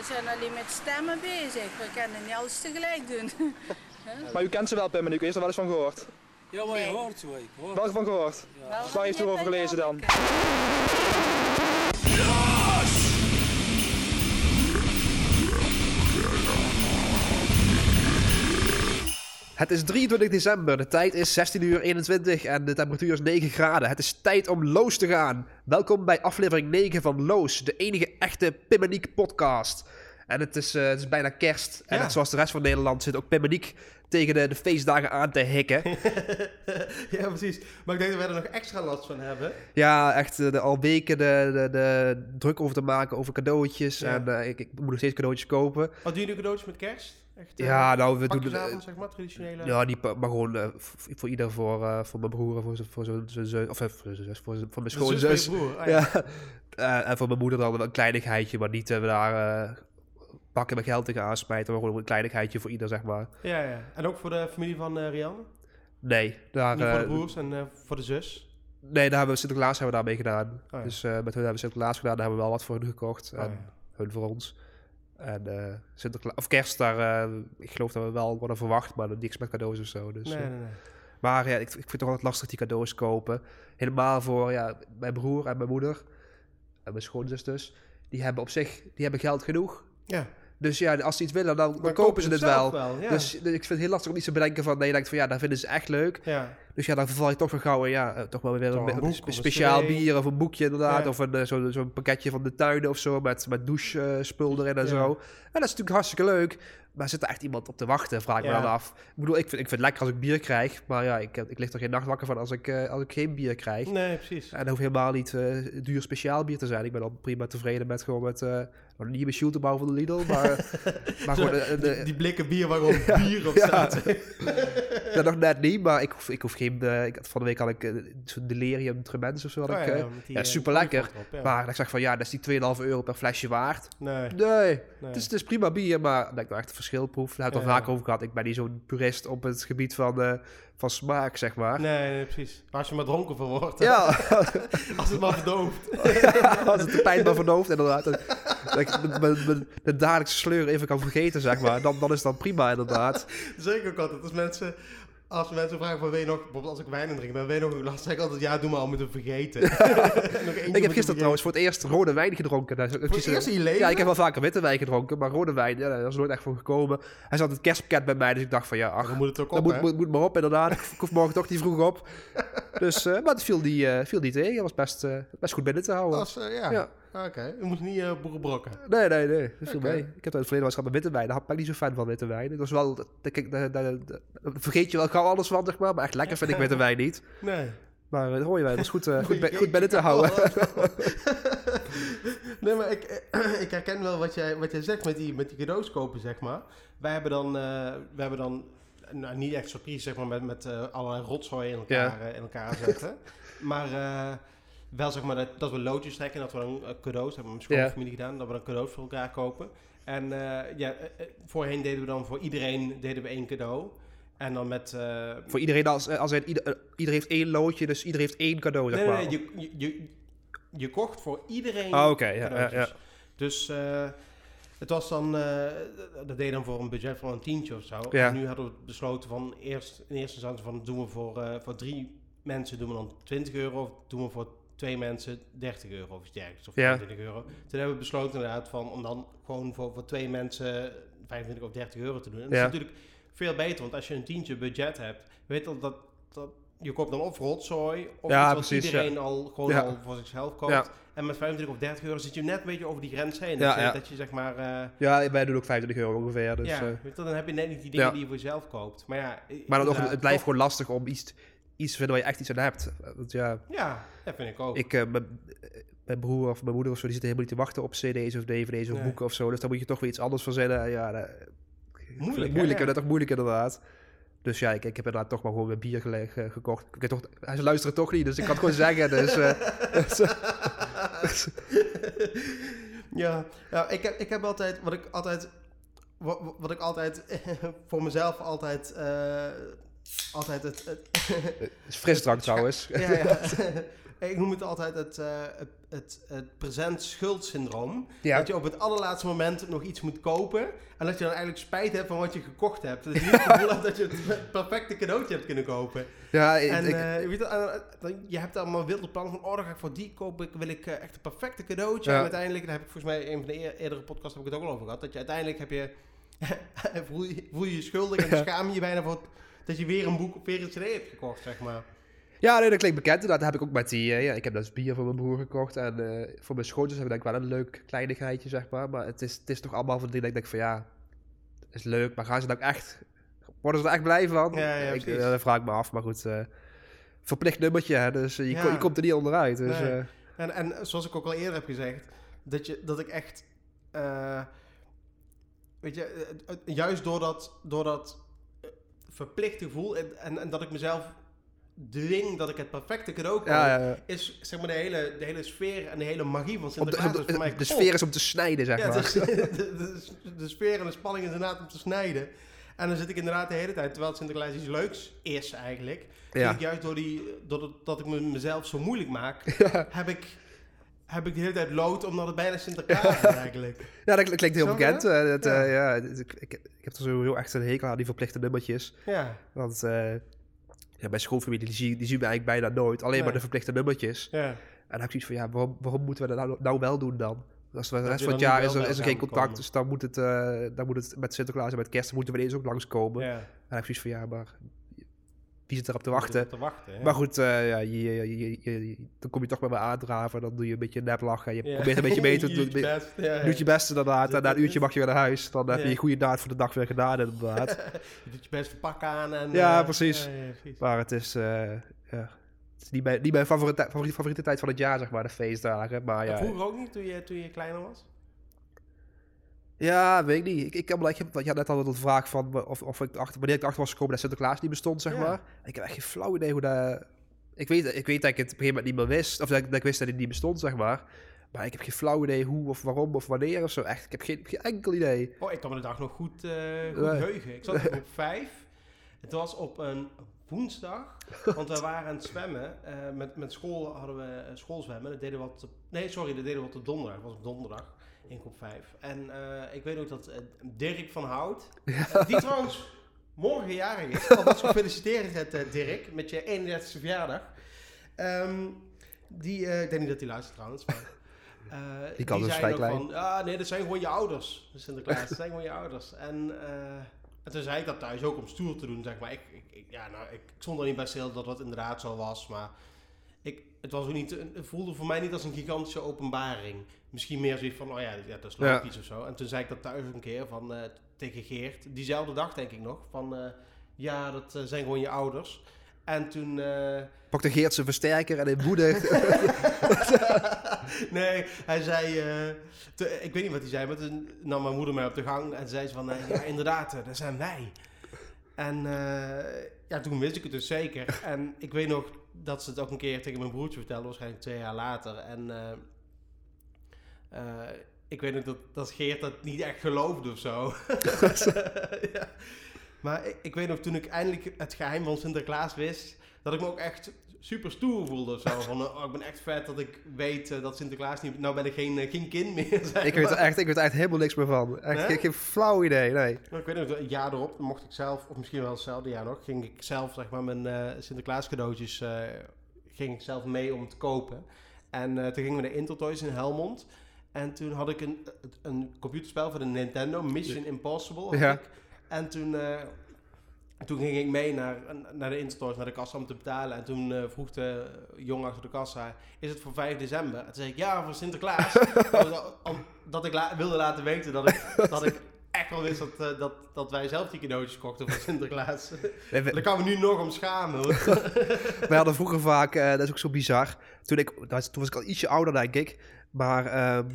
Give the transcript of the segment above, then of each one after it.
we zijn alleen met stemmen bezig. We kunnen niet alles tegelijk doen. Maar u kent ze wel. U heeft er wel eens van gehoord. Ja, maar je hoort zo, ik hoor. Wel van gehoord. Wel Waar heeft u over gelezen dan? Het is 23 december, de tijd is 16 uur 21 en de temperatuur is 9 graden. Het is tijd om Loos te gaan. Welkom bij aflevering 9 van Loos, de enige echte Pimmeniek podcast. En het is, eh, het is bijna kerst en Ja. net zoals de rest van Nederland zit ook Pimmeniek tegen de, de feestdagen aan te hikken. ja, precies. Maar ik denk dat wij er nog extra last van hebben. ja, echt eh, de, al weken de, de, de druk over te maken over cadeautjes. Ja. En eh, ik, ik moet nog steeds cadeautjes kopen. Wat doen jullie cadeautjes met kerst? Echt, eh, Ja, nou, we doen... zeg maar, traditionele. Ja, pa- maar gewoon eh, voor ieder, voor, eh, voor mijn broer, voor zijn voor zijn- zus, of eh, voor zijn zus, voor, mijn schoonzus. broer. Ah, ja. Ja. Eh, en voor mijn moeder dan een kleinigheidje, maar niet we daar eh, pakken met geld tegen aansmijten, maar gewoon een kleinigheidje voor ieder, zeg maar. ja, ja. En ook voor de familie van eh Rianne? Nee, daar, Niet voor de eh, broers en eh, voor de zus? nee, daar hebben we Sinterklaas hebben we daarmee gedaan. ja. Dus eh, met hun hebben we Sinterklaas gedaan, daar hebben we wel wat voor hun gekocht. Oh, en ja. hun voor ons. En eh Sinterklaas, of kerst, daar, eh, ik geloof dat we wel worden verwacht, maar niks met cadeaus of zo. Dus, Nee, eh, nee, nee. Maar ja, ik, ik vind het toch altijd lastig die cadeaus kopen. Helemaal voor ja, mijn broer en mijn moeder. En mijn schoonzus dus. Die hebben op zich die hebben geld genoeg. Ja. Dus ja, als ze iets willen, dan, dan kopen ze het wel. ja. Dus, dus ik vind het heel lastig om iets te bedenken van... Nee, je denkt van ja, dat vinden ze echt leuk. ja. Dus ja, dan verval je toch weer gauw in, ja, eh, toch wel weer een, een speciaal bier of een boekje inderdaad. Ja. Of een, eh, zo- zo'n pakketje van de tuinen of zo met, met douchespul erin en Ja. zo. En dat is natuurlijk hartstikke leuk. Maar zit er echt iemand op te wachten, vraag ik me Ja. dan af. Ik bedoel, ik vind, ik vind het lekker als ik bier krijg. Maar ja, ik, ik lig er geen nacht wakker van als ik, eh, als ik geen bier krijg. Nee, precies. En dat hoeft helemaal niet eh, duur speciaal bier te zijn. Ik ben dan prima tevreden met gewoon met... eh nou, niet van de Lidl, maar, maar gewoon... de- Die, die blikken bier waarop bier op Ja. staat. ja, nog net niet, maar ik hoef, ik hoef geen... ik, had- van de week had ik zo'n delirium tremendous of zo. Had Oh, ik, ja, die, ja, super lekker. ja. Maar ik zeg van ja, dat is die 2,5 euro per flesje waard. Nee, Nee, nee. het, is, het is prima bier, maar dat ik nou echt een verschil proef. Daar heb ik het al vaak over gehad. Ik ben niet zo'n purist op het gebied van, eh, van smaak, zeg maar. Nee, nee, precies. Maar als je maar dronken van wordt. Ja, Als het maar verdooft. als het de pijn maar hoofd inderdaad. Dat dat ik de dagelijkse sleur even kan vergeten, zeg maar. Dan, dan is dat prima, inderdaad. Ik ook altijd. Als mensen, als mensen vragen van, weet je nog, bijvoorbeeld als ik wijn drink, dan weet je nog hoe last zeg ik altijd, ja, doe maar al moeten vergeten. Nog Ik heb gisteren trouwens voor het eerst rode wijn gedronken. Dat Voor het eerst in? Ja, ik heb wel vaker witte wijn gedronken, maar rode wijn, ja, daar is nooit echt voor gekomen. Hij zat het kerstpakket bij mij, dus ik dacht van ja, ach, Dan moet het ook op, moet, moet, moet maar op inderdaad. Ik hoef morgen toch niet vroeg op. Dus, eh, maar het viel niet, eh, viel tegen. Het was best, eh, best goed binnen te houden. Ja, Ja. Oké. Je moet niet eh boerenbrokken. Nee, nee, nee. Dat viel Oké. mee. Ik heb het verleden wel eens gehad met witte wijn. Daar ben ik niet zo fan van witte wijn. Dat was wel, dat, dat- kijk, vergeet je wel gauw alles van, zeg maar. Maar echt lekker vind ik witte wijn niet. Nee. Maar uh, rode wijn was goed, eh, goed, bi- Ik- goed binnen te houden. nee, maar ik, eh, ik herken wel wat jij, wat jij zegt met die, met die cadeaus kopen, zeg maar. Wij hebben dan, eh, wij hebben dan nou, niet echt surprise, zeg maar, met, met eh, allerlei rotzooi in elkaar, eh, in elkaar zetten. maar eh, wel, zeg maar, dat, dat we loodjes trekken, dat we dan eh, cadeaus, hebben we met mijn schoonfamilie gedaan, dat we dan cadeaus voor elkaar kopen. En eh, ja, eh, eh, voorheen deden we dan voor iedereen deden we één cadeau. En dan met... Voor iedereen, als, als in, ieder, eh, ieder heeft één loodje, dus ieder heeft één cadeau, zeg Nee, nee, maar. nee, je, je, je, je kocht voor iedereen Ah, oké, ja, ja, ja. Dus het was dan, dat deed dan voor een budget van een tientje of zo. Ja. En nu hadden we besloten van eerst, in eerste instantie van doen we voor, voor drie mensen doen we dan 20 euro of doen we voor twee mensen 30 euro of iets dergelijks of Ja. 25 euro. Toen hebben we besloten inderdaad van om dan gewoon voor, voor twee mensen 25 of 30 euro te doen. En dat Ja. is natuurlijk veel beter, want als je een tientje budget hebt, weet je dat, dat je koopt dan of rotzooi of Ja, iets wat precies, iedereen al gewoon Ja. al voor zichzelf koopt. Ja. En met 25 of 30 euro zit je net een beetje over die grens heen. Ja, dat, je, dat je zeg maar... eh, Ja, wij doen ook 25 euro ongeveer. Dus, ja, weet je, dan heb je net niet die dingen die je voor jezelf koopt. Maar ja, maar dan nog, het blijft gewoon lastig om iets, iets waar je echt iets aan hebt. Want ja, Ja, dat vind ik ook. ik, eh, mijn, mijn broer of mijn moeder of zo, die zitten helemaal niet te wachten op cd's of dvd's of Nee. boeken of zo. Dus dan moet je toch weer iets anders verzinnen. Ja, dat, Moeilijk, hè? moeilijk, Ja. dat is toch moeilijk inderdaad. Dus ja, ik, ik heb inderdaad toch maar gewoon mijn bier gele- ge- gekocht. Ik heb toch, hij luistert toch niet, dus ik kan het gewoon zeggen. Dus, eh, eh, ja, ja ik, heb, ik heb altijd, wat ik altijd, wat, wat ik altijd voor mezelf altijd, eh, altijd het, het, Het is frisdrank trouwens. ja, ja. ik noem het altijd het, eh, het, het, het present schuldsyndroom. Ja. Dat je op het allerlaatste moment nog iets moet kopen. En dat je dan eigenlijk spijt hebt van wat je gekocht hebt. Dat je niet het gevoel hebt dat je het perfecte cadeautje hebt kunnen kopen. Ja, ik, En ik- eh, weet je, eh, dan- je hebt allemaal wilde plannen van, oh, dan ga ik voor die kopen. Ik wil ik eh, echt een perfecte cadeautje. Ja. En uiteindelijk, daar heb ik volgens mij in een van de eer- eerdere podcasts heb ik het ook al over gehad. Dat je uiteindelijk heb je, voel, je, voel je je schuldig en schaam je je bijna voor het- dat je weer een boek of weer een cd hebt gekocht, zeg maar. ja, nee, dat klinkt bekend. Dat heb ik ook met die... eh, ja, ik heb dus bier voor mijn broer gekocht. En eh, voor mijn schoonzus heb ik denk ik wel een leuk kleinigheidje, zeg maar. Maar het is, het is toch allemaal van die dat ik denk van ja... is leuk, maar gaan ze dan ook echt... Worden ze er echt blij van? Ja, ja, ik, dat vraag ik me af, maar goed... eh, verplicht nummertje, hè, dus je, Ja. ko- je komt er niet onderuit. Dus, Nee. En, en zoals ik ook al eerder heb gezegd, dat, je, dat ik echt, weet je, juist door dat, door dat eh, verplicht gevoel en, en, en dat ik mezelf dwing dat ik het perfecte cadeau koop, ja, ja, ja. is zeg maar de hele, de hele sfeer en de hele magie van Op de, Sinterklaas op de, de sfeer is om te snijden, zeg maar. de, de, sfeer en de spanning is inderdaad om te snijden. En dan zit ik inderdaad de hele tijd, terwijl het Sinterklaas iets leuks is eigenlijk, Ja. vind ik juist door die, door het- dat ik me mezelf zo moeilijk maak, heb ik, heb ik de hele tijd lood omdat het bijna Sinterklaas is eigenlijk. Ja, dat klinkt heel bekend. eh, dat, Ja. eh, ja, ik, ik, ik heb er zo heel echt een hekel aan, die verplichte nummertjes. Ja, Want eh, ja, bij schoolfamilie, die, zie, die zien we eigenlijk bijna nooit. Alleen maar de verplichte nummertjes. ja. En dan heb ik zoiets van, ja, waarom, waarom moeten we dat nou, nou wel doen dan? Als we de rest van het jaar is er, is er geen contact, komen. dus dan moet, het, dan moet het met Sinterklaas en met kerst moeten we ineens ook langskomen. ja. En dan heb ik zoiets van, ja, maar wie zit erop te wachten? te wachten ja. Maar goed, eh, ja, je, je, je- dan kom je toch met me aandraven. Dan doe je een beetje nep lachen. Je Ja. probeert een beetje mee te doen. doet je best, ja, ja. Je doet je best inderdaad. En na een uurtje mag je weer naar huis. Dan heb je je goede daad voor de dag weer gedaan inderdaad. Je doet je beste pak aan. En, Ja, eh, precies. ja, precies. maar het is, eh, ja, het is niet mijn, niet mijn favoriete, favoriete, favoriete tijd van het jaar, zeg maar, de feestdagen. Maar ja, Vroeger ook niet, toen je, toen je kleiner was? Ja weet ik niet. Ik, ik, heb, ik heb, je had net al een vraag van of, of ik achter, wanneer ik erachter was gekomen dat Sinterklaas niet bestond, zeg Ja. maar. Ik heb echt geen flauw idee hoe dat... Ik weet, ik weet dat ik het op een gegeven moment niet meer wist. Of dat ik, dat ik wist dat het niet bestond, zeg maar. Maar ik heb geen flauw idee hoe of waarom of wanneer of zo. Echt, ik heb geen, geen enkel idee. Oh, ik kan me de dag nog goed, eh goed Nee. heugen. Ik zat op 5. Het was op een woensdag, want we waren aan het zwemmen. Eh, met, met school hadden we eh, schoolzwemmen. Dat deden we wat op, nee, sorry, dat deden we wat op donderdag. Het was op donderdag in groep 5. En eh, ik weet ook dat eh, Dirk van Hout, eh, die trouwens morgen jarig is. Alvast gefeliciteerd, eh, Dirk, met je 31ste verjaardag. Ehm, die, ik denk niet dat hij luistert trouwens, maar... Die kan dus zei vrij klein. van, ah nee, dat zijn gewoon je ouders, Sinterklaas. Dat zijn gewoon je ouders. En, en toen zei ik dat thuis ook om stoer te doen, zeg maar. Ik, ik, ja, nou, ik, ik stond er niet bij stil dat dat inderdaad zo was, maar ik, het, was ook niet, het voelde voor mij niet als een gigantische openbaring. Misschien meer zoiets van, oh ja, ja dat is Ja. logisch of zo. En toen zei ik dat thuis een keer van, eh, tegen Geert, diezelfde dag denk ik nog, van eh, ja, dat eh, zijn gewoon je ouders. En toen... Pakte Geert zijn versterker en in woede... nee, hij zei, te- ik weet niet wat hij zei, maar toen nam mijn moeder mij op de gang en zei ze van, ja inderdaad, dat zijn wij. En ja, toen wist ik het dus zeker. En ik weet nog dat ze het ook een keer tegen mijn broertje vertelde, waarschijnlijk twee jaar later. En eh, eh, ik weet nog dat, dat Geert dat niet echt geloofde of zo. ja. Maar ik, ik weet nog, toen ik eindelijk het geheim van Sinterklaas wist, dat ik me ook echt super stoer voelde of zo. Van, oh, ik ben echt vet dat ik weet eh, dat Sinterklaas niet... Nou ben ik geen, eh, geen kind meer, zeg ik, weet echt, ik weet echt helemaal niks meer van. Echt Nee? geen, geen flauw idee, nee. Nou, ik weet nog, een jaar erop mocht ik zelf, of misschien wel hetzelfde jaar nog, ging ik zelf zeg maar mijn eh, Sinterklaas cadeautjes, eh, ging ik zelf mee om te kopen. En eh, toen gingen we naar Intertoys in Helmond. En toen had ik een, een computerspel voor de Nintendo, Mission Impossible. Ja. ik. En toen, eh, toen ging ik mee naar, naar de Intertoys, naar de kassa om te betalen. En toen eh, vroeg de jongen achter de kassa, is het voor 5 december? En toen zei ik, ja, voor Sinterklaas. Om- dat ik la- wilde laten weten dat ik, dat ik echt wel wist dat, eh, dat, dat wij zelf die cadeautjes kochten voor Sinterklaas. Nee, we, Daar kan we nu nog om schamen. wij hadden vroeger vaak, eh, dat is ook zo bizar. Toen, ik, toen was ik al ietsje ouder, denk ik. Maar ehm,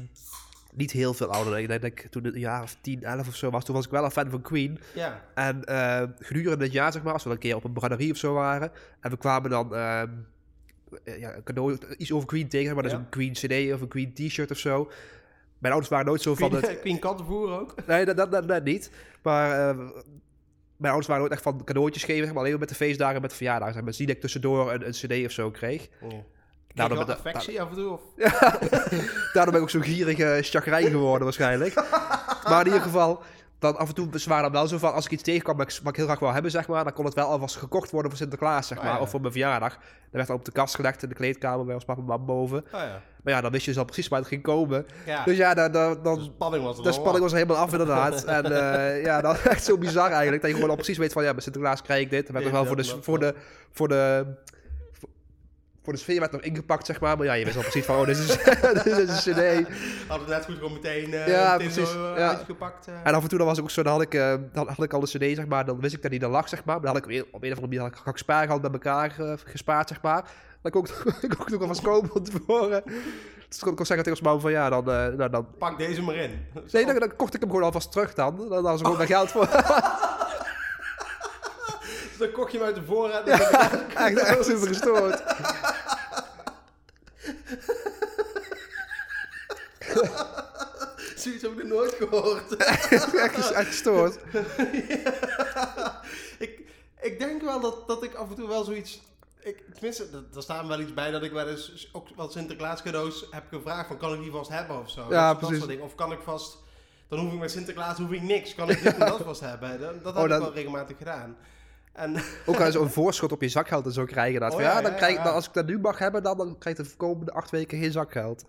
niet heel veel ouder. Ik denk dat ik toen een jaar of 10, 11 of zo was. Toen was ik wel een fan van Queen. ja, En eh, gedurende het jaar, zeg maar, als we dan een keer op een braderie of zo waren. En we kwamen dan eh, ja, een cadeau, iets over Queen tegen, maar dat is Ja. een Queen CD of een Queen T-shirt of zo. Mijn ouders waren nooit zo van het. Queen, kattenvoer ook. Nee, dat, dat, dat, dat niet. Maar eh, mijn ouders waren nooit echt van cadeautjes geven, maar alleen met de feestdagen en met de verjaardagen. Zeg maar. Dus niet dat ik tussendoor een, een cd of zo kreeg. Ja. Daardoor ben- wel affectie af en toe? Of? Daardoor ben ik ook zo'n gierige chagrijn geworden waarschijnlijk. maar in ieder geval, dan af en toe waren dan wel zo van, als ik iets tegenkwam wat ik, wat ik heel graag wil hebben, zeg maar, dan kon het wel alvast gekocht worden voor Sinterklaas, zeg Oh, maar, ja. of voor mijn verjaardag. Dan werd dan op de kast gelegd in de kleedkamer bij ons papa en mam boven. Oh ja. Maar ja, dan wist je dus al precies waar het ging komen. Ja, Dus ja, dan, dan, de dan, spanning was de spanning was helemaal af inderdaad. En eh, ja, dat is echt zo bizar eigenlijk, dat je gewoon al precies weet van, ja, bij Sinterklaas krijg ik dit. Er werd nog wel voor de, voor wel. de, voor de, voor de sfeer werd nog ingepakt, zeg maar. Maar ja, je wist al precies van, oh, dit is, dit is een cd. Hadden net goed gewoon meteen, eh Ja, meteen precies, zo, eh, ja. uitgepakt. eh. En af en toe dan was ik ook zo, dan had ik, dan had ik al de cd, zeg maar, dan wist ik dat die er lag, zeg maar. Maar dan had ik op een, op een of andere manier had ik, had ik spaargeld bij elkaar gespaard, zeg maar. Dan kon ik, ik ook nog eens komen van tevoren. Dus kon ik ook zeggen tegen ons mam van, ja, dan, nou, dan... Pak deze maar in. Nee, dan, dan kocht ik hem gewoon alvast terug dan. Dan hadden ze gewoon mijn geld voor. Dan kocht je hem uit de voorraad. echt, echt super gestoord. Zoiets heb ik nog nooit gehoord. echt, echt gestoord. ik, ik denk wel dat, dat ik af en toe wel zoiets... Ik, tenminste, er- staan wel iets bij dat ik wel eens ook wel Sinterklaas cadeaus heb gevraagd van kan ik die vast hebben of zo. Dat- dat precies. soort dingen. Of kan ik vast... Dan hoef ik met Sinterklaas hoef ik niks. Kan ik dit en dat vast hebben. Dat, dat heb Oh, dan- ik wel regelmatig gedaan. En Ook als zo'n voorschot op je zakgeld en zo krijgen. Dat. Oh, van, ja, ja, dan krijg, dan, als ik dat nu mag hebben, dan, dan krijg ik de komende acht weken geen zakgeld.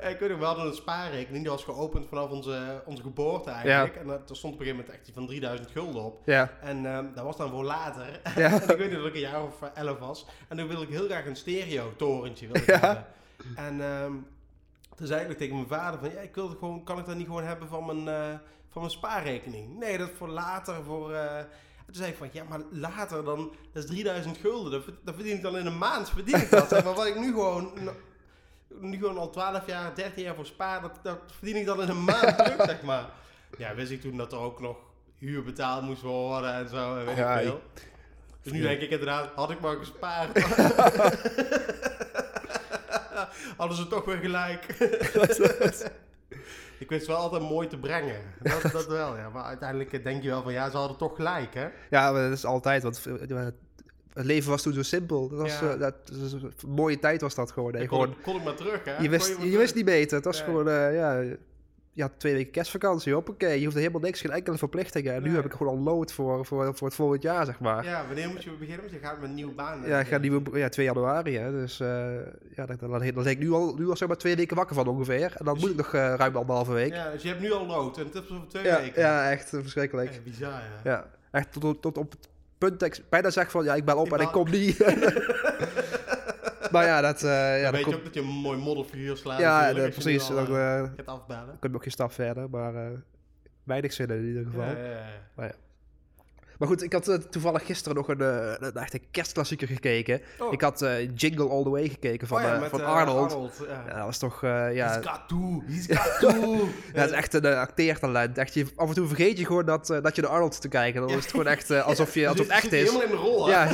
ik weet nog, we hadden een spaarrekening. Die was geopend vanaf onze, onze geboorte eigenlijk. En dat- er stond op een gegeven moment echt die van 3000 gulden op. Ja, En ehm, dat was dan voor later. En ik weet niet dat ik een jaar of eh, elf was. En toen wilde ik heel graag een stereo-torentje hebben. En ehm, toen zei ik tegen mijn vader van... Ja, ik wil het gewoon, kan ik dat niet gewoon hebben van mijn, eh, van mijn spaarrekening? Nee, dat voor later, voor... eh, en toen zei ik van, ja, maar later dan... Dat is 3000 gulden. Dat, verd- dat verdien ik dan in een maand, verdien ik dat. maar wat ik nu gewoon... Nu gewoon al 12 jaar, 13 jaar voor spaar, dat, dat verdien ik dan in een maand terug, zeg maar. Ja, wist ik toen dat er ook nog huur betaald moest worden en zo, en weet Ja, ik veel. Dus nu denk ik inderdaad, had ik maar gespaard. Hadden ze toch weer gelijk. Ik wist wel altijd mooi te brengen. Dat, dat wel, ja. Maar uiteindelijk denk je wel van, ja, ze hadden toch gelijk, hè? ja maar dat is altijd. Want eh, het leven was toen zo simpel. Dat was, Ja. eh, dat, een mooie tijd was dat gewoon. hè. Ik gewoon kon, kon ik maar terug, hè? je, Kon wist, je wist niet beter. Het was gewoon, eh, ja... Je had twee weken kerstvakantie, hoppakee. Je hoefde helemaal niks, geen enkele verplichtingen. En nu Nee. heb ik gewoon al lood voor, voor, voor het volgend jaar, zeg maar. Ja, wanneer moet je beginnen? Want je gaat met een nieuwe baan. Ja, ik ga nieuwe, ja, 2 januari, hè. Dus eh ja, dan, dan, dan, ik nu al, nu al zeg maar twee weken wakker van ongeveer. En dan moet ik nog eh, ruim anderhalve week. Ja, dus je hebt nu al lood en het is over twee Ja, weken. ja, echt verschrikkelijk. Ja, bizar, ja. Ja, echt tot, tot, tot op het punt dat ik bijna zeg van, ja, ik bel op Ik en ik kom niet. maar ja, dat... eh ja, dan weet je ook dat je een mooi moddervuur slaat. ja, je precies. al, Dan gaat afbellen. kun je nog geen stap verder, maar weinig zin in ieder geval. Ja. Maar goed, ik had toevallig gisteren nog een, een echte kerstklassieker gekeken. Oh. Ik had Jingle All The Way gekeken van, Oh van eh, Arnold. ja. Dat was toch... ja, He's got to, he's got to. Het is echt een uh, acteertalent. Echt, je, af en toe vergeet je gewoon dat, dat je de Arnold te kijken. Dan is het gewoon echt alsof, je, alsof het echt is. helemaal in de rol? Ja,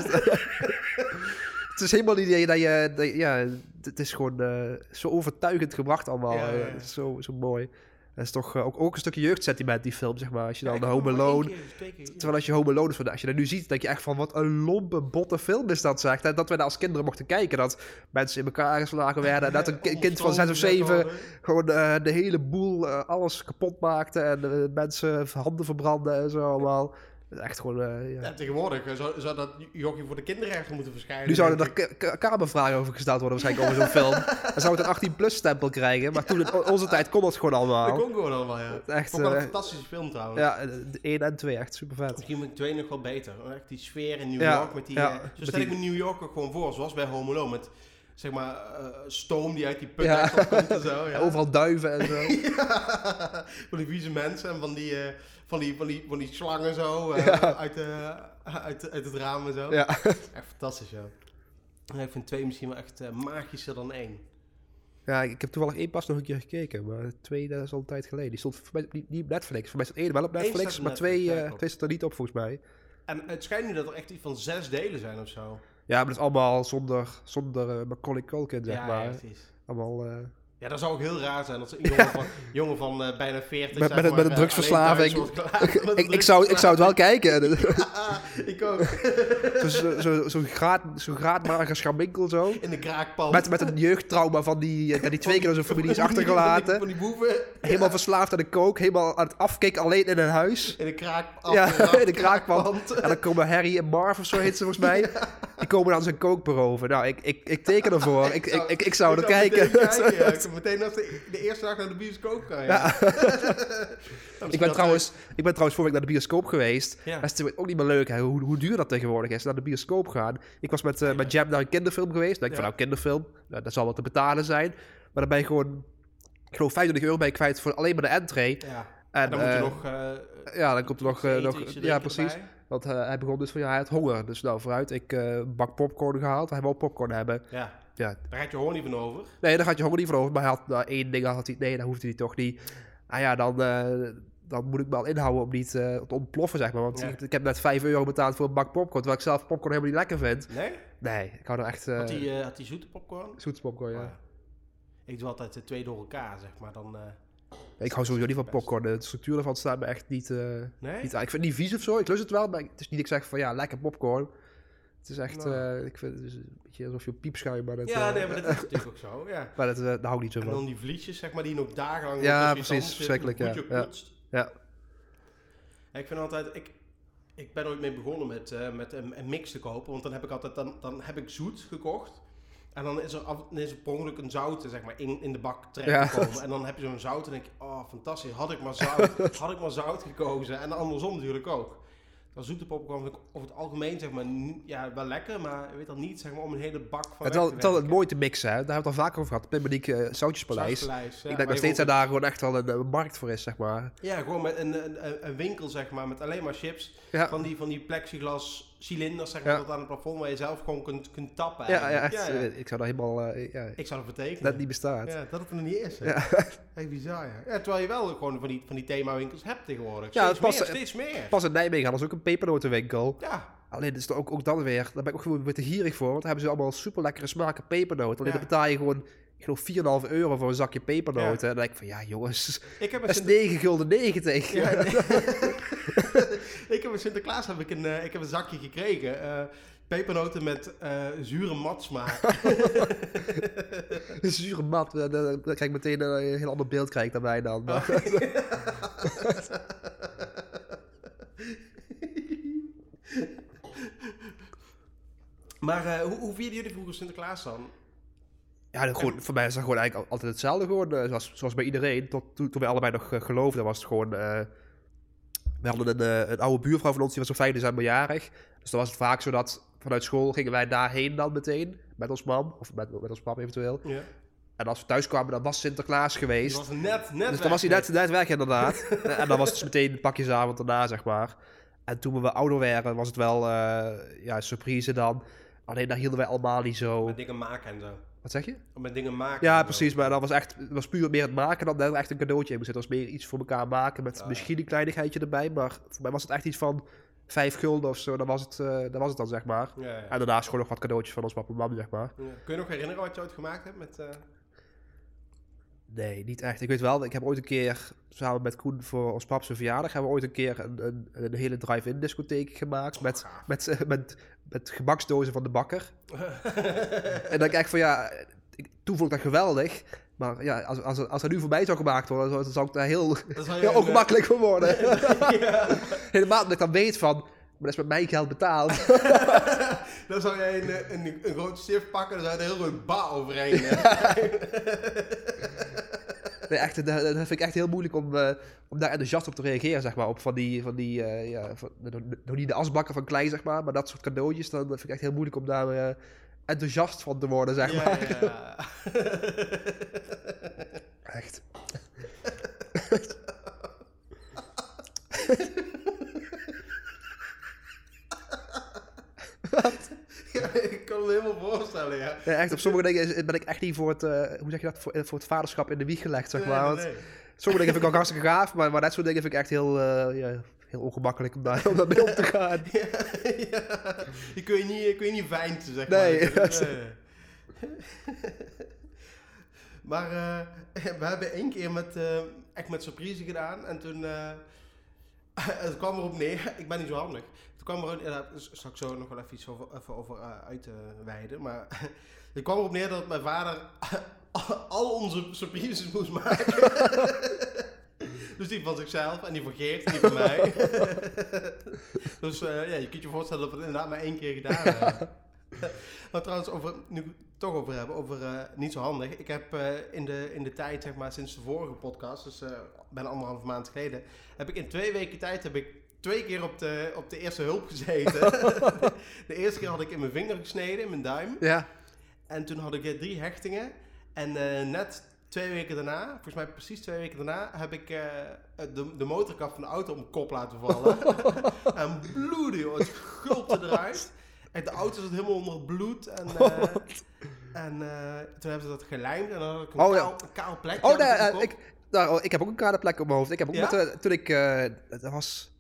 het is helemaal niet dat je... Dat je dat je- ja, het is gewoon eh, zo overtuigend gebracht allemaal. Ja, ja, ja. Eh, zo, zo mooi. Het is toch eh, ook, ook een stukje jeugdsentiment, die film, zeg maar. Als je dan de Home Alone... keer, keer. Terwijl als je Home Alone is, als je dat nu ziet, denk je echt van wat een lompe, botte film is dat, zeg. Dat wij daar als kinderen mochten kijken, dat mensen in elkaar geslagen werden. En dat een ki- kind van zes of zeven gewoon eh, de hele boel, alles kapot maakte. En mensen handen verbranden en zo allemaal. Dat is Echt gewoon, eh, ja. Ja, tegenwoordig eh, zou, zou dat jochie voor de kinderrechten moeten verschijnen. Nu zouden er ka- kamervragen over gesteld worden waarschijnlijk over zo'n film. Dan zou het een 18-plus stempel krijgen. Maar toen in onze tijd kon het gewoon Dat allemaal. kon gewoon allemaal, ja. Echt, Vond ik wel een eh, fantastische film trouwens. Ja, de 1 en 2, echt super vet. Misschien moet ik twee nog wel beter. Echt die sfeer in New York met die... ja, zo stel ik me New York ook gewoon voor, zoals bij Home Alone. Met zeg maar eh, stoom die uit die put Ja. opkomt en zo. Ja. Overal duiven en zo. Ja, van die vieze mensen en van die, eh, van die, van die, van die slangen zo eh, Ja. uit, de, uit, uit het raam en zo. Ja. Echt fantastisch, ja. Ja, Ik vind twee misschien wel echt magischer dan één. Ja, ik heb toevallig één pas nog een keer gekeken, maar twee dat is al een tijd geleden. Die stond voor mij niet, niet op Netflix. Voor mij staat één wel op Netflix, maar twee, twee staat er niet op volgens mij. En het schijnt nu dat er echt iets van zes delen zijn of zo. Ja, maar dat is allemaal zonder, zonder eh, Macaulay Culkin, zeg ja, maar. ja, precies. Allemaal, eh, Ja, dat zou ook heel raar zijn als een jongen van, jongen van eh, bijna 40 Met- met maar, met een eh, drugsverslaving. thuis ik, ik, zou, ik zou het wel kijken. drugsverslaving. ik ook. Zo'n zo, zo, zo graad, zo graadmager zo. In de kraakpand. Met, met een jeugdtrauma van die, eh, dat die twee keer door zijn familie is achtergelaten. Van die, van die boeven Helemaal verslaafd aan de kook. Helemaal aan het afkicken alleen in een huis. in de kraak. Ja, in de kraakpand. En dan komen Harry en Marv of zo heet ze volgens mij. Die komen dan zijn kook beroven. Nou, ik, ik, ik teken ervoor. Ik, ik, ik, ik zou er kijken. Meteen als de, de eerste dag naar de bioscoop gaan. Ja. Nou, Ik ben, trouwens, ik ben trouwens vorige week naar de bioscoop geweest. Ja. Dat is natuurlijk ook niet meer leuk, hè, hoe, hoe duur dat tegenwoordig is, naar de bioscoop gaan. Ik was met, eh, met Jam naar een kinderfilm geweest. Dan denk ik van, nou, kinderfilm, nou, dat zal wel te betalen zijn. Maar dan ben je gewoon, ik geloof 25 euro ben je kwijt voor alleen maar de entree. Ja. En, Dan moet je eh, nog... eh, Ja, dan komt er nog... eh, eten, nog ja, precies. erbij. Want eh, hij begon dus van, ja, hij had honger. Dus nou, vooruit, ik eh, bak popcorn gehaald. Hij wou popcorn hebben. Ja. Ja. Daar gaat je gewoon niet van over. Nee, daar gaat je honger niet van over. Maar hij had nou, één ding, had hij, nee, dat hoefde hij toch niet. Ah ja, dan, eh, dan moet ik me al inhouden om niet eh, te ontploffen, zeg maar. Want Ja. ik, ik heb net 5 euro betaald voor een bak popcorn, terwijl ik zelf popcorn helemaal niet lekker vind. Nee? Nee, ik hou er echt... Had die, eh, had die zoete popcorn? zoete popcorn, ja. Oh, ja. Ik doe altijd de twee door elkaar, zeg maar. Dan, Ik hou sowieso niet van popcorn. De structuur ervan staat me echt niet... nee? niet aan. Ik vind het niet vies of zo, ik lust het wel, maar het is niet dat ik zeg van ja, lekker popcorn. Het is echt, Nou. eh, ik vind het is een beetje alsof je op piepschuim, maar dat, ja, eh, nee, maar dat is natuurlijk ook zo. Ja. maar dat, eh, daar hou ik niet zo En van. dan die vliesjes, zeg maar, die nog dagenlang... Ja, precies, verschrikkelijk, ja. Ja. Ja. Ja, ik vind altijd... Ik, ik ben ooit mee begonnen met, met een, een mix te kopen. Want dan heb ik altijd... Dan, dan heb ik zoet gekocht. En dan is er, af, dan is er per ongeluk een zoute, zeg maar, in, in de bak terechtgekomen. En dan heb je zo'n zout en denk je... Oh, fantastisch. Had ik maar zout, had ik maar zout gekozen. En andersom natuurlijk ook. Dat zoete popcorn vind ik over het algemeen, zeg maar... Ja, wel lekker, maar je weet dan niet, zeg maar, om een hele bak van Het is wel, het wel mooi te mixen, hè. daar hebben we het al vaker over gehad. Pimmeniek uh, Zoutjespaleis. Sauspaleis, ja, ik denk nog steeds dat daar gewoon echt wel een, een markt voor is, zeg maar. Ja, gewoon met een, een, een- een winkel, zeg maar, met alleen maar chips. Ja, Van die, van die plexiglas cilinders, zeg maar, Ja. tot aan het plafond, waar je zelf gewoon kunt, kunt tappen. ja, ja, echt, ik zou daar helemaal, eh, ja, Ik zou dat betekenen. dat niet bestaat. Ja, dat het er nog niet is. hè. Ja. Echt bizar, ja. Terwijl je wel gewoon van die, van die themawinkels hebt tegenwoordig. Ja, Steeds het past- meer, steeds meer. Pas in Nijmegen hadden ze ook een pepernotenwinkel. Ja, Alleen is er ook, ook dan weer, daar ben ik ook gewoon weer te gierig voor. Want dan hebben ze allemaal super lekkere smaken pepernoten. Alleen dan betaal je gewoon, ik geloof 4,5 euro voor een zakje pepernoten. En dan denk ik van, ja jongens, ik heb dat is Sinter- 9 gulden 90. Ja, nee. ik heb een Sinterklaas heb ik een, eh, ik heb een zakje gekregen. eh, pepernoten met eh, zure matsmaak. Een zure mat, dan, dan, dan krijg ik meteen een heel ander beeld krijg ik daarbij dan. Maar- maar hoe, hoe vierden jullie vroeger Sinterklaas dan? Ja, gewoon, voor mij is dat gewoon eigenlijk al- altijd hetzelfde gewoon. zoals, zoals bij iedereen. Tot, toen, toen we allebei nog geloofden was het gewoon... we hadden een, eh, een oude buurvrouw van ons, die was op 5 december jarig. Dus dan was het vaak zo dat vanuit school gingen wij daarheen dan meteen. Met ons mam, of met, met ons pap eventueel. Ja. En als we thuis kwamen, dan was Sinterklaas geweest. was net, net Dus dan was hij net, net weg inderdaad. en dan was het dus meteen een pakjesavond daarna, zeg maar. En toen we ouder werden, was het wel eh, ja, een surprise dan. Alleen daar hielden wij allemaal niet zo... Met dingen maken en zo. Wat zeg je? Met dingen maken. Ja, precies. Maar dat was echt was puur meer het maken dan dat er echt een cadeautje in moest zitten. Het was meer iets voor elkaar maken met ja. misschien een kleinigheidje erbij. Maar voor mij was het echt iets van vijf gulden of zo. Dat was het, eh, dat was het dan, zeg maar. Ja, ja. En daarnaast gewoon nog wat cadeautjes van ons papa en mam, zeg maar. Ja. Kun je nog herinneren wat je ooit gemaakt hebt met... eh, Nee, niet echt. Ik weet wel, ik heb ooit een keer samen met Koen voor ons pap zijn verjaardag... hebben we ooit een keer een, een, een hele drive-in discotheek gemaakt. Met, met, met, met gebaksdozen van de bakker. en dan kijk ik van ja, ik, toen vond ik dat geweldig. Maar ja, als, als, als dat nu voor mij zou gemaakt worden, dan zou ik daar heel, heel ongemakkelijk worden. eh, ja. Helemaal dat ik dan weet van, maar dat is met mijn geld betaald. Dan zou jij een, eh, een, een groot stift pakken en dan zou je er heel groot ba overheen. eh. Nee, echt, dat, dat vind ik echt heel moeilijk om, eh, om daar enthousiast op te reageren, zeg maar. Op van die, van die ja, van, nog niet de asbakken van klein, zeg maar, maar dat soort cadeautjes. Dan vind ik echt heel moeilijk om daar enthousiast van te worden, zeg maar. Ja, ja. Echt. Ja, ik kan me helemaal voorstellen, ja. Ja, echt, op sommige dingen ben ik echt niet voor het, eh, hoe zeg je dat, voor, eh, voor het vaderschap in de wieg gelegd, zeg maar. nee, sommige dingen vind ik ook hartstikke gaaf, maar, maar dat soort dingen vind ik echt heel, eh, ja, heel ongemakkelijk om, daar, om daarmee om te gaan. Ja, ja. Die kun je niet, kun je niet veinten, zeg maar. Nee. Maar we hebben één keer met, echt met surprise gedaan. En toen... het kwam erop neer. Ik ben niet zo handig. Kwam er... Daar zal ik zo nog wel even iets over, even over eh, uitweiden. maar het kwam erop neer dat mijn vader al onze surprises moest maken. dus die van zichzelf en die van Geert en die van mij. dus eh, ja, je kunt je voorstellen dat we het inderdaad maar één keer gedaan hebben. Maar trouwens, over, nu het toch over hebben, over eh, niet zo handig. Ik heb eh, in, de, in de tijd, zeg maar, sinds de vorige podcast, dus eh bijna anderhalf maand geleden, heb ik in twee weken tijd heb ik twee keer op de, op de eerste hulp gezeten. de eerste keer had ik in mijn vinger gesneden, in mijn duim. Ja. En toen had ik eh, drie hechtingen. En eh, net twee weken daarna, volgens mij precies twee weken daarna, heb ik eh, de, de motorkap van de auto op mijn kop laten vallen. en bloeden, joh. Het gulpte eruit. En de auto zat helemaal onder het bloed. En, en toen hebben ze dat gelijmd. En dan had ik een, Oh, ja. kaal, een kaal plekje Oh, op nee, ik, nou, oh, ik heb ook een kale plek op mijn hoofd. Ik heb ook Ja? met, toen ik, dat was,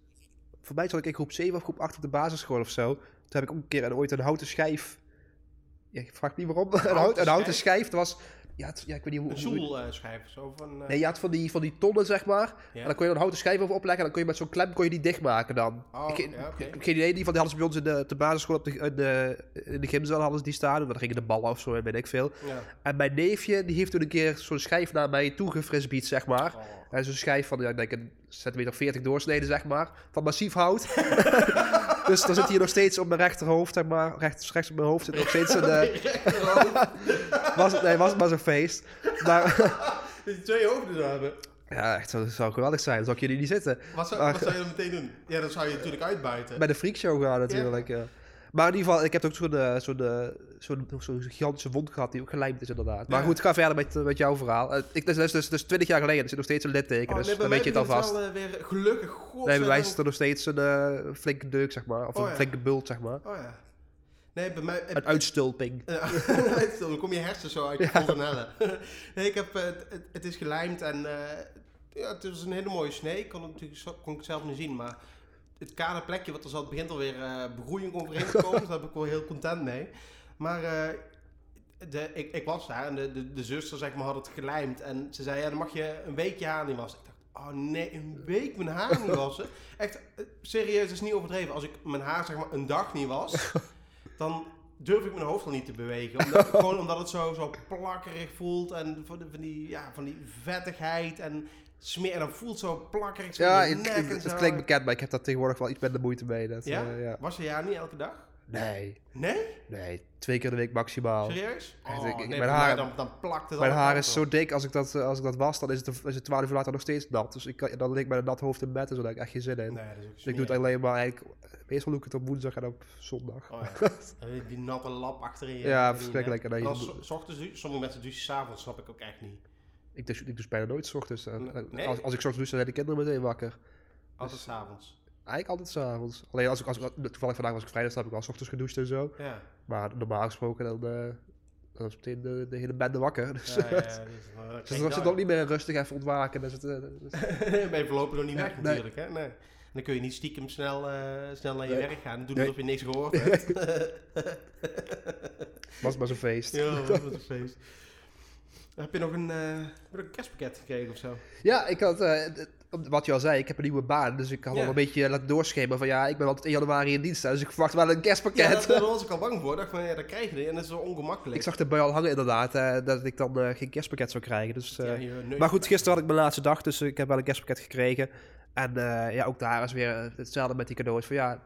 voor mij zat ik in groep 7 of groep 8 op de basisschool of zo. Toen heb ik ook een keer ooit een houten schijf, ja, ik vraag niet waarom, houten een houten schijf? schijf, dat was, ja, het- ja ik weet niet hoe... Een zoelschijf zo. Van, eh, Nee, je had van die, van die tonnen, zeg maar. Ja. En dan kon je er een houten schijf over opleggen. En dan kon je met zo'n klem kon je die dichtmaken dan. Oh, ik, ja, ik geen idee. Die van die hadden ze bij ons in de, op de basisschool op de, in de, in de gymzaal hadden ze die staan. En dan gingen de ballen of zo en weet ik veel. ja. En mijn neefje, die heeft toen een keer zo'n schijf naar mij toegefrisbeet, zeg maar. Oh. En zo'n schijf van, ja, ik denk een centimeter of 40 doorsneden, zeg maar. Van massief hout. dus dan zit hier nog steeds op mijn rechterhoofd, zeg maar. Rechts, rechts op mijn hoofd zit nog steeds een... eh, was, het- nee, was het maar zo'n feest. Maar Dat je twee hoofden zou hebben. ja, echt, dat zou geweldig zijn. Dan zou ik jullie niet zitten. Wat zou, Maar- wat zou je dan meteen doen? Ja, dan zou je natuurlijk uitbuiten. Bij de freakshow gaan natuurlijk, ja. Maar in ieder geval, ik heb ook zo'n eh, zo'n gigantische wond gehad die ook gelijmd is inderdaad. Maar Ja. goed, ga verder met, eh, met jouw verhaal. Eh, ik, dat is dus, dus 20 jaar geleden, er zit nog steeds een litteken, Oh, dus nee, dan weet je het alvast. wel, eh, weer gelukkig, Nee, bij mij is er nog steeds een flinke deuk, zeg maar. Of Oh, een ja. flinke bult, zeg maar. Oh ja. Nee, bij mij... Een uitstulping. Ja, dan kom je hersens zo uit je fontanellen. nee, ik heb, het, het, het is gelijmd en ja, het is een hele mooie snee. Ik kon het natuurlijk kon ik het zelf niet zien, maar het kale plekje wat er zat begint alweer eh begroeiing overheen te komen. dus daar ben ik wel heel content mee. Maar eh, de, ik, ik was daar en de, de, de zuster zeg maar, had het gelijmd en ze zei, ja, dan mag je een weekje haar niet wassen. Ik dacht, oh nee, een week mijn haar niet wassen? Echt, eh, serieus, is niet overdreven. Als ik mijn haar zeg maar een dag niet was, dan durf ik mijn hoofd al niet te bewegen. Omdat, gewoon omdat het zo, zo plakkerig voelt en van, de- van, die, ja, van die vettigheid en smeer. En dan voelt zo plakkerig Ja, het, klinkt bekend, maar ik heb daar tegenwoordig wel iets minder moeite mee. Dat, Ja? eh, ja. Was je haar niet elke dag? Nee, Nee? nee. Twee keer de week maximaal. Serieus? Oh, ik- ik- nee, mijn haar- dan, dan plakt het Mijn haar is zo dik, als ik dat, eh, als ik dat was, dan is het, is het 12 uur later nog steeds nat. Dus ik, kan- dan lig ik met een nat hoofd in bed en zo, daar heb ik echt geen zin in. Nee, dat is ook Dus ik doe het alleen maar eigenlijk, meestal doe ik het op woensdag en op zondag. Oh ja. Die natte lap achterin je. Ja, verschrikkelijk. nek. En dan je- s- s ochtends. Sommige mensen douchen s'avonds, snap ik ook echt niet. Ik douche, ik bijna nooit 's ochtends. En, Nee. en Als, als ik 's ochtends douche, dan zijn de kinderen meteen wakker. Altijd s'avonds. Eigenlijk altijd s'avonds. Alleen als ik, als ik, toevallig vandaag was ik vrijdag, heb ik 's ochtends gedoucht en zo. Ja. Maar normaal gesproken dan, eh, dan is meteen de, de hele bende wakker. Dus, Ja, ja, ja, dus, eh, dus dan zit nou. ook niet meer rustig even ontwaken. Eh, dus- ben je voorlopig nog niet weg Nee. natuurlijk, hè? Nee. Dan kun je niet stiekem snel, eh, snel naar je Nee. werk gaan en doen Nee. alsof je niks gehoord hebt. was maar zo'n feest. Ja, ja, dat was een feest. Heb je nog een, eh, een kerstpakket gekregen of zo? ik had, eh, wat je al zei, ik heb een nieuwe baan. Dus ik had Ja. al een beetje laten doorschemen van ja, ik ben altijd in januari in dienst. Dus ik verwacht wel een kerstpakket. Ja, daar, daar was ik al bang voor. Ik dacht van, ja, dat krijg je niet. En dat is zo ongemakkelijk. Ik zag erbij al hangen inderdaad, eh, dat ik dan eh, geen kerstpakket zou krijgen. Dus, eh, Ja, je neus- maar goed, gisteren had ik mijn laatste dag, dus ik heb wel een kerstpakket gekregen. En eh, ja, ook daar is weer eh, hetzelfde met die cadeaus. Van ja,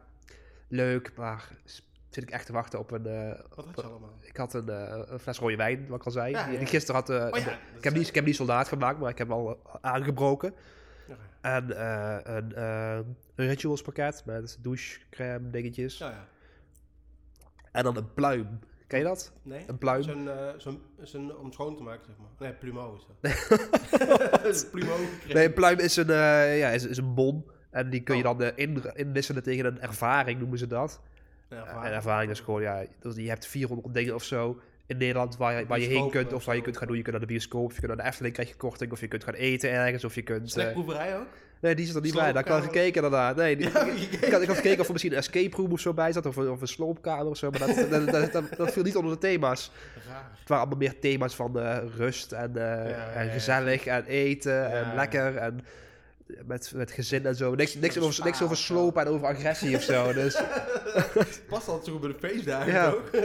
leuk, maar zit ik echt te wachten op een... eh, Wat had je allemaal? ik had een, eh, een fles rode wijn, wat ik al zei. Die, die gisteren had... eh, Oh ik, heb niet, ik heb niet soldaat gemaakt, maar ik heb hem al aangebroken. En eh, een, eh, een rituals pakket met douchecrème dingetjes. ja. ja. En dan een pluim. Ken je dat? Nee? Een pluim. Zo'n, eh, zo'n, zo'n, om schoon te maken, zeg maar. Nee, plumeau is dat. gekregen. Nee, een pluim is een, eh, ja, is, is een bon. En die kun je dan eh, in, inwisselen tegen een ervaring, noemen ze dat. Ja, En ervaring is gewoon, ja, dus je hebt 400 dingen of zo in Nederland waar, je- waar je heen kunt. of waar je kunt gaan doen. Je kunt naar de bioscoop, of je kunt naar de Efteling, krijg je korting. Of je kunt gaan eten ergens, of je kunt... eh, Snackproeverij ook? Nee, die zit er niet bij. Daar Sloopkamer. gekeken inderdaad. Nee, die, Ja, ik, ik had, ik had gekeken of er misschien een escape room of zo bij zat. Of, een- of een sloopkamer of zo. Maar dat, dat, dat, viel niet onder de thema's. Raar. Het waren allemaal meer thema's van eh, rust en, eh, ja, en gezellig en eten en lekker. En met, met gezin en zo. Niks, niks, over, niks over slopen en over agressie of zo. Dus Past altijd zo goed bij de feestdagen, Ja. toch?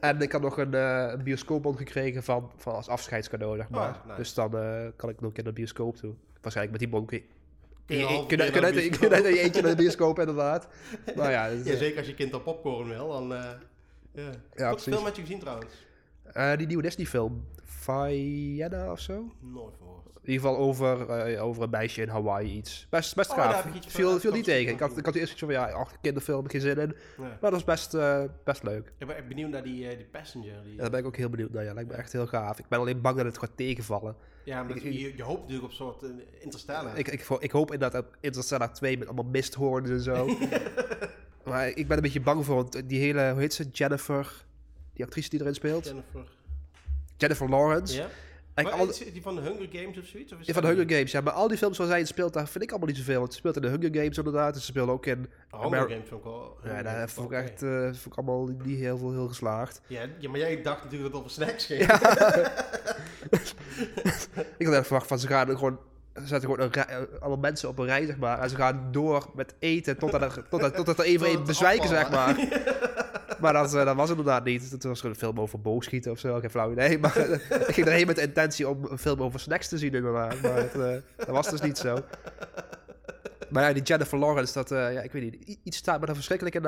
En ik had nog een, eh een bioscoopbon gekregen van, van als afscheidscadeau, zeg maar. Oh, nice. Dus dan eh, kan ik nog een keer naar de bioscoop toe. Waarschijnlijk met die bon kun je... Eentje naar de bioscoop, inderdaad. Maar ja, dus, Ja, eh, zeker als je kind al popcorn wil, dan... eh ja. Wat film had je gezien trouwens? eh, die nieuwe Disney-film, Vienna of zo? Nooit gehoord. In ieder geval over, eh, over een meisje in Hawaii iets. Best, best Oh, gaaf. Viel, ik niet tegen. Ik had, ik had eerst iets van, ja, ach, kinderfilm, geen zin in. Ja. Maar dat was best, eh, best leuk. Ik ben echt benieuwd naar die, eh, die Passenger. Die, Ja, daar ben ik ook heel benieuwd naar. Ja, lijkt me echt heel gaaf. Ik ben alleen bang dat het gaat tegenvallen. ja, maar ik- je, je hoopt natuurlijk op soort Interstellar. Ik, ik, ik hoop inderdaad dat Interstellar 2 met allemaal misthoorns en zo. maar ik ben een beetje bang voor, want die hele, hoe heet ze, Jennifer, die actrice die erin speelt, Jennifer. Jennifer Lawrence. Ja? Maar al, die van de Hunger Games of zoiets? Of is ja, van dat de Hunger? Games, ja. Maar al die films waar zij in speelt, daar vind ik allemaal niet zoveel. Want ze speelt in de Hunger Games inderdaad. En ze speelt ook in... Oh, Hunger Ameri- Games vond ik wel... Ja, daar vond ik echt eh, vond ik allemaal niet heel veel heel geslaagd. Ja, ja, maar jij dacht natuurlijk dat het over snacks ging. Ik had echt verwacht van, ze gaan gewoon... Ze zetten gewoon een rij- eh, allemaal mensen op een rij, zeg maar. En ze gaan door met eten totdat er, totdat, totdat er even Tot een het bezwijken, zeg maar. Maar dat, eh, dat was inderdaad niet. Het was gewoon een film over boogschieten of zo. Geen flauw idee. Maar eh, ik ging erheen met de intentie om een film over snacks te zien inderdaad. Maar het, eh, dat was dus niet zo. Maar ja, die Jennifer Lawrence, dat, ja, ik weet niet. Iets staat me er verschrikkelijk in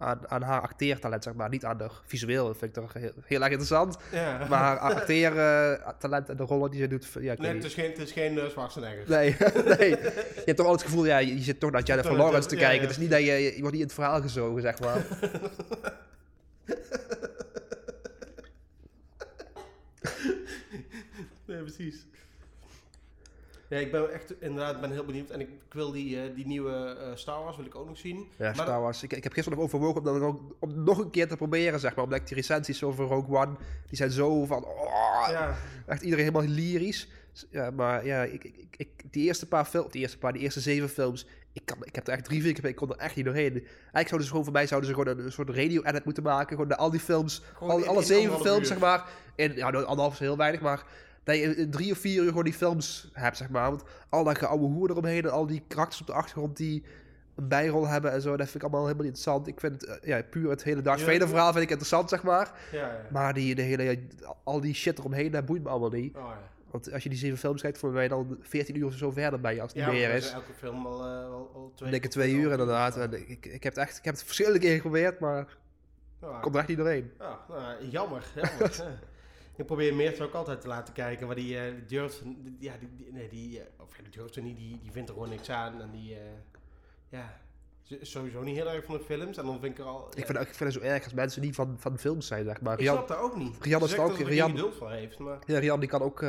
aan. Aan, haar acteertalent, zeg maar. Niet aan haar visueel. Dat vind ik toch heel, heel erg interessant. Ja. Maar haar acteertalent en de rollen die ze doet... Ja, Nee, het is geen, het is geen uh, Schwarzenegger. Nee, nee. Je hebt toch altijd het gevoel, ja, je, je zit toch naar Jennifer Lawrence te kijken. Het is niet dat je, je wordt niet in het verhaal gezogen, zeg maar. Nee, precies. Ja, ik ben echt inderdaad ben heel benieuwd. En ik, ik wil die, eh, die nieuwe eh, Star Wars wil ik ook nog zien. Ja, Maar Star Wars. Ik, ik heb gisteren nog overwogen om, dat ook, om nog een keer te proberen, zeg maar. Omdat ik die recensies over Rogue One, die zijn zo van, oh, Ja, echt iedereen helemaal lyrisch. Ja, maar ja, ik, ik, ik, die eerste paar films, die eerste paar, die eerste zeven films, ik, kan, ik heb er echt drie, vier keer ik kon er echt niet doorheen. Eigenlijk zouden ze gewoon voor mij, zouden ze gewoon een, een soort radio-edit moeten maken. Gewoon de, al die films, Gewoon al, in- alle in zeven films, uur. zeg maar. In, ja, anderhalf is heel weinig, maar dat je drie of vier uur gewoon die films hebt, zeg maar. Want al dat geouwe hoer eromheen en al die karakters op de achtergrond die een bijrol hebben en zo, dat vind ik allemaal helemaal niet interessant. Ik vind het, eh, ja, puur het hele Darth Ja. Vader verhaal vind ik interessant, zeg maar. ja, ja. Maar die, de hele, al die shit eromheen, dat boeit me allemaal niet. Oh, ja. Want als je die zeven films kijkt, voor mij dan 14 uur of zo verder ben je als het Ja, meer is. elke film al, eh, al, al twee... Ik denk twee uur inderdaad. En ik, ik, heb het echt, ik heb het verschillende keren geprobeerd, maar Ja, ik kom er echt niet doorheen. ja, nou, jammer, jammer. Ik probeer Meert ook altijd te laten kijken, maar die, die durft, die- ja, die, die- nee, die, eh, of ja, die durft er niet, die, die vindt er gewoon niks aan en die, eh, ja, sowieso niet heel erg van de films en dan vind ik er al, Ik vind, ik vind het zo erg als mensen niet van, van films zijn, zeg maar. ik Rian, snap dat ook niet. Rian is ook- Rian- geduld voor heeft, maar ja, Rian die kan ook...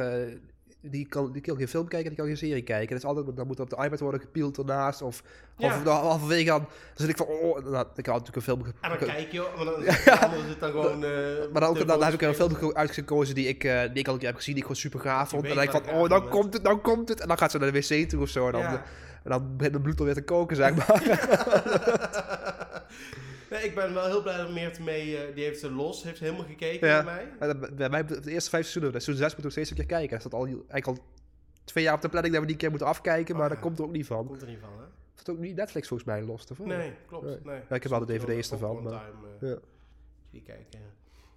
die kan, die kan geen film kijken, die kan geen serie kijken. Dat is altijd, dan moet op de iPad worden gepield ernaast. Of half, Ja. nou, halverwege dan, dan zit ik van, oh, dan, ik had natuurlijk een film... en dan ge- kijk je, maar dan, zit dan gewoon... eh, Maar dan, ook, dan, dan heb ik een film geko- uitgekozen die ik, eh, die ik al een keer heb gezien, die ik gewoon super gaaf vond. En dan denk ik van, oh, dan komt het, dan komt het. En dan gaat ze naar de wc toe of zo. En dan, Ja. en dan begint mijn bloed alweer te koken, zeg maar. nee, ik ben wel heel blij dat Meert mee, eh, die heeft ze los, heeft helemaal gekeken Ja. bij mij. Bij mij, de eerste vijf seizoenen, de seizoen 6 moet ik steeds een keer kijken. Dat staat al, eigenlijk al twee jaar op de planning dat we die keer moeten afkijken, maar Ah. dat komt er ook niet van. Komt er niet van, hè? Het ook niet Netflix volgens mij los, of? Nee, klopt. Nee. Nee. Ja, ik heb wel de DVD's ervan, maar- time, eh, Ja. Die kijken. En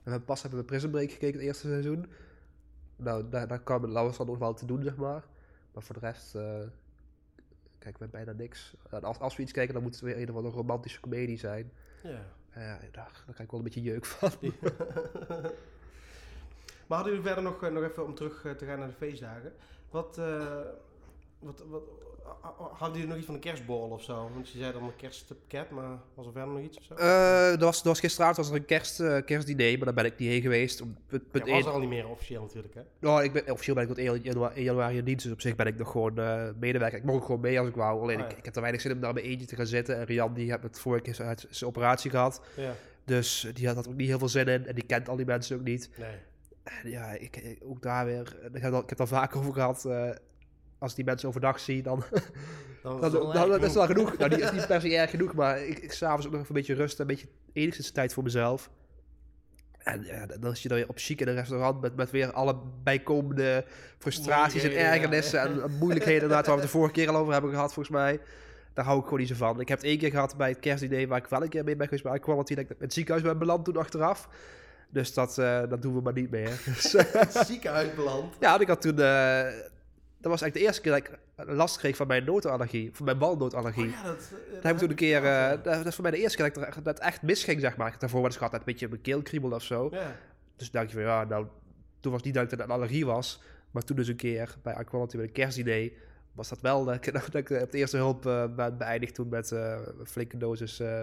we hebben pas hebben we Prison Break gekeken, het eerste seizoen. Nou, daar, daar kwam het dan nog wel te doen, zeg maar. Maar voor de rest, eh kijken we bijna niks. En als, als we iets kijken, dan moet het weer een of andere romantische comedie zijn. Ja. En ja, daar, daar krijg ik wel een beetje jeuk van. maar hadden jullie verder nog, eh, nog even om terug eh, te gaan naar de feestdagen? Wat, eh, wat, wat hadden jullie nog iets van een kerstbal of zo? Want je zei dan een kerstpakket, maar was er verder nog iets of zo? Eh, er, was, er was gisteravond was er een kerst, kerstdiner, maar daar ben ik niet heen geweest. Ja, was er al niet meer officieel natuurlijk, hè? Nou, ik ben, officieel ben ik tot 1 januari, 1 januari in dienst, dus op zich ben ik nog gewoon eh, medewerker. Ik mocht gewoon mee als ik wou, alleen Ah, ik, ja. ik heb er weinig zin om daar bij eentje te gaan zitten. En Rian, die heeft het vorige keer zijn- zijn operatie gehad, Ja. dus die had er ook niet heel veel zin in. En die kent al die mensen ook niet. Nee. En ja, ik, ook daar weer, ik heb, het al- ik heb vaker over gehad, eh, als ik die mensen overdag zie, dan, Dan, dan, dat is wel genoeg. Nou, die is niet per se erg genoeg, maar ik, ik s'avonds ook nog even een beetje rust, een beetje enigszins tijd voor mezelf. En ja, dan zit je dan weer op chic in een restaurant met, met weer alle bijkomende frustraties en ja. ergernissen en, en moeilijkheden waar we het de vorige keer al over hebben gehad volgens mij. Daar hou ik gewoon niet zo van. Ik heb het één keer gehad bij het kerstidee waar ik wel een keer mee ben geweest bij Quality, dat ik in het ziekenhuis ben beland toen achteraf. Dus dat, eh, dat doen we maar niet meer. Dus, ziekenhuis beland. ja, ik had toen... eh, dat was eigenlijk de eerste keer dat ik last kreeg van mijn notenallergie. Van mijn walnoodallergie. Oh ja, dat, Dat heb ik toen een keer... dat, dat is voor mij de eerste keer dat, ik dat echt misging, zeg maar. Ik daarvoor eens gehad dat een beetje mijn keel kriebelde of zo. ja. Dus dacht je van, ja, nou... Toen was niet dat het een allergie was. Maar toen dus een keer bij Aquality bij een kerstdiner... was dat wel dat ik, dat ik op de eerste hulp eh, ben beëindigd toen met eh, een flinke dosis eh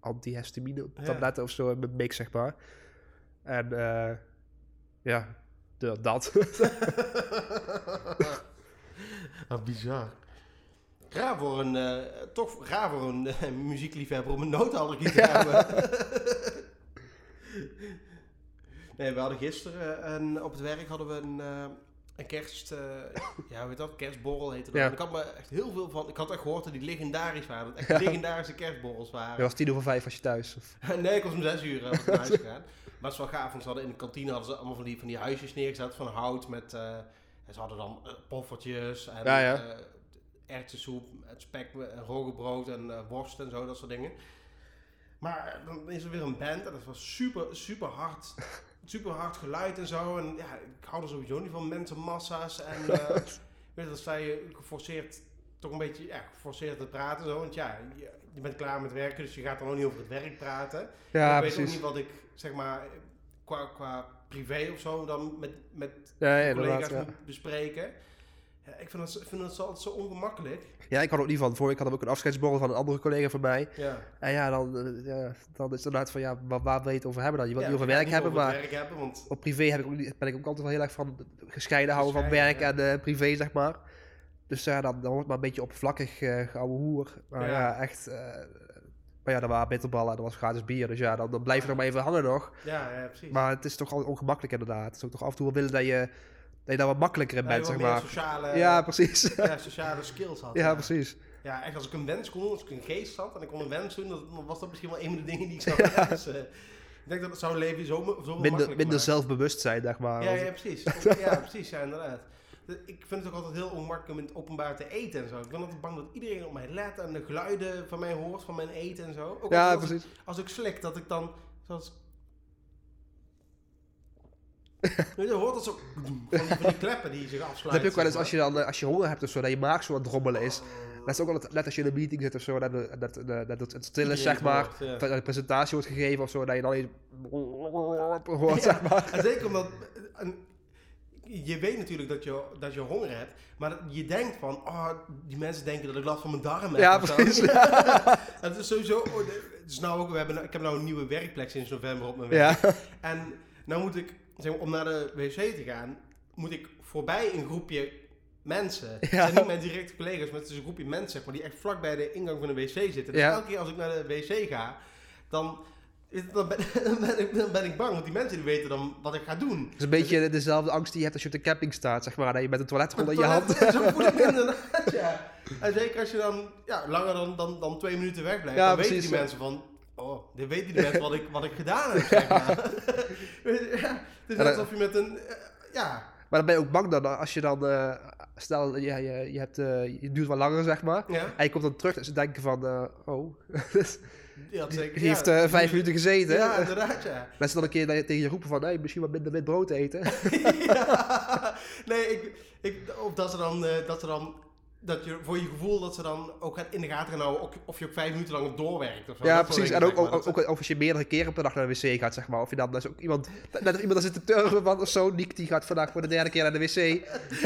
antihistamine tabletten of zo mijn mix, zeg maar. En eh, ja, dat. Ah, bizar. Raar voor een, eh, toch raar voor een eh, muziekliefhebber om een noodallergie te hebben. nee, we hadden gisteren eh, een, op het werk hadden we een, een kerst, eh, ja, heet dat? Kerstborrel heette dat. Ja. Ik had me echt heel veel van, ik had echt gehoord dat die legendarisch waren. Dat echt legendarische kerstborrels waren. Je was tien over vijf was je thuis. Of- nee, ik was om zes uur ik naar huis gegaan. Maar het is wel gaaf, want ze hadden in de kantine hadden ze allemaal van die, van die huisjes neergezet van hout met... eh, en ze hadden dan eh, poffertjes en Ja, ja. eh, erwtensoep, het spek roggebrood en eh, worst en zo, dat soort dingen. Maar dan is er weer een band en dat was super, super hard, super hard geluid en zo. En ja, ik hou er sowieso niet van mensenmassa's en weet je, sta je geforceerd, toch een beetje ja, geforceerd te praten zo. Want ja, je, je bent klaar met werken, dus je gaat dan ook niet over het werk praten. Ja, ik weet ook niet wat ik, zeg maar, qua, qua privé of zo dan met, met Ja, collega's moet bespreken. Ja, ik vind dat, ik vind dat zo- altijd zo ongemakkelijk. ja, ik had ook niet van. Week hadden we ook een afscheidsborrel van een andere collega van mij. Ja. En ja, dan, eh, ja, dan is het inderdaad van, ja, waar, waar wil je het over hebben dan? Je wilt Ja, niet over ik werk hebben, maar werk hebben, want op privé heb ik ook niet, ben ik ook altijd wel heel erg van gescheiden houden van werk en eh, privé, zeg maar. Dus ja, dan, dan wordt het maar een beetje oppervlakkig uh, geouwe hoer. Maar ja, Ja. echt... maar ja, er waren bitterballen en er was gratis bier. Dus ja, dan, dan blijf je nog maar even hangen nog. ja, ja precies. Maar het is toch al ongemakkelijk inderdaad. Het is ook toch af en toe wel willen dat je, dat je daar wat makkelijker in Ja, bent, zeg maar. Sociale, Ja, precies. ja, sociale skills had. ja, precies. Ja, echt als ik een wens kon als ik een geest had en ik kon een wens doen, dan was dat misschien wel een van de dingen die ik zou wensen. Ik denk dat het zou leven zo, zo Minder, maken. zelfbewustzijn, zeg maar. Ja, ja, precies. Ja, precies, ja, inderdaad. Ik vind het ook altijd heel ongemakkelijk om in het openbaar te eten en zo. Ik ben altijd bang dat iedereen op mij let en de geluiden van mij hoort, van mijn eten en zo. Ook Ja, als, precies. ik, als ik slik, dat ik dan zoals... je hoort dat zo van die, van die kleppen die zich Dat afsluiten. heb je ook wel eens als je, dan, eh, als je honger hebt of zo, dat je maag zo aan het rommelen is. maar. Dat is ook altijd, net als je in een meeting zit of zo, dat, dat, dat, dat, dat het stil is, zeg maar. ja. Dat een presentatie wordt gegeven of zo, dat je dan eens hoort, zeg maar. En zeker omdat... en je weet natuurlijk dat je, dat je honger hebt, maar dat- je denkt van, oh, die mensen denken dat ik last van mijn darm heb. Ja, precies. Het is sowieso. oh, nou ook, we hebben, ik heb nou een nieuwe werkplek sinds november op mijn werk. Ja, En nou moet ik, zeg maar, om naar de wc te gaan, moet ik voorbij een groepje mensen. Het Ja. zijn niet mijn directe collega's, maar het is een groepje mensen, maar, die echt vlak bij de ingang van de wc zitten. Dus elke keer als ik naar de wc ga, dan, dan, ben, dan ben ik, dan ben ik bang, want die mensen die weten dan wat ik ga doen. het is een beetje dezelfde angst die je hebt als je op de camping staat, zeg maar. Dat je met een toiletrol in je hand... Zo voel ik inderdaad, ja. En zeker als je dan ja, langer dan, dan, dan twee minuten wegblijft, Ja, dan precies, weten die ja. mensen van... Oh, dan weten die mensen wat ik, wat ik gedaan heb, zeg maar. Weet je, ja, het is alsof je met een... eh, ja, Maar dan ben je ook bang dan, als je dan... eh, stel, ja, je, je, hebt, eh, je duurt wat langer, zeg maar. ja, En je komt dan terug en ze denken van... oh, die had zeker... die ja, heeft eh, vijf minuten gezeten. Ja, inderdaad, ja. Dat ze dan een keer tegen je roepen van... Hey, misschien wat minder wit brood eten. Ja. Nee, ik, ik, of dat ze dan... eh, dat ze dan dat je voor je gevoel dat ze dan ook gaat in de gaten gaan houden of- je ook vijf minuten lang doorwerkt of zo. Ja, Dat precies. En ook, ook, Dat- ook, ook als je meerdere keren per dag naar de wc gaat, zeg maar. Of je dan, dat is ook iemand, als iemand daar zit te turven van of zo. Niek die gaat vandaag voor de derde keer naar de wc. Die,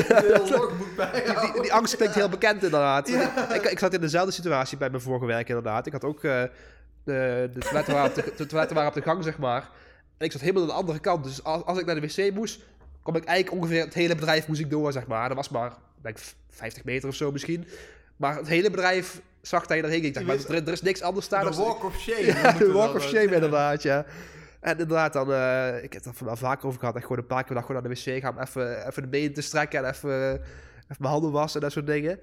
heel logboek bij die, die angst klinkt heel bekend inderdaad. Ik, ik zat in dezelfde situatie bij mijn vorige werk inderdaad. Ik had ook eh, de, de, toiletten waren op de, de toiletten waren op de gang, zeg maar. En ik zat helemaal aan de andere kant. Dus als, als ik naar de wc moest, kwam ik eigenlijk ongeveer het hele bedrijf moest ik door, zeg maar. Dat was maar, denk ik, 50 meter of zo misschien. Maar het hele bedrijf zag dat je erheen ging. Ik dacht, Je maar er, er is niks anders staan. De dan- walk of shame. ja, de walk of shame inderdaad, ja. En inderdaad, dan, eh, ik heb het er wel vaker over gehad. Ik gewoon een paar keer dag gewoon naar de wc ga om even, even de benen te strekken en even, even mijn handen wassen en dat soort dingen.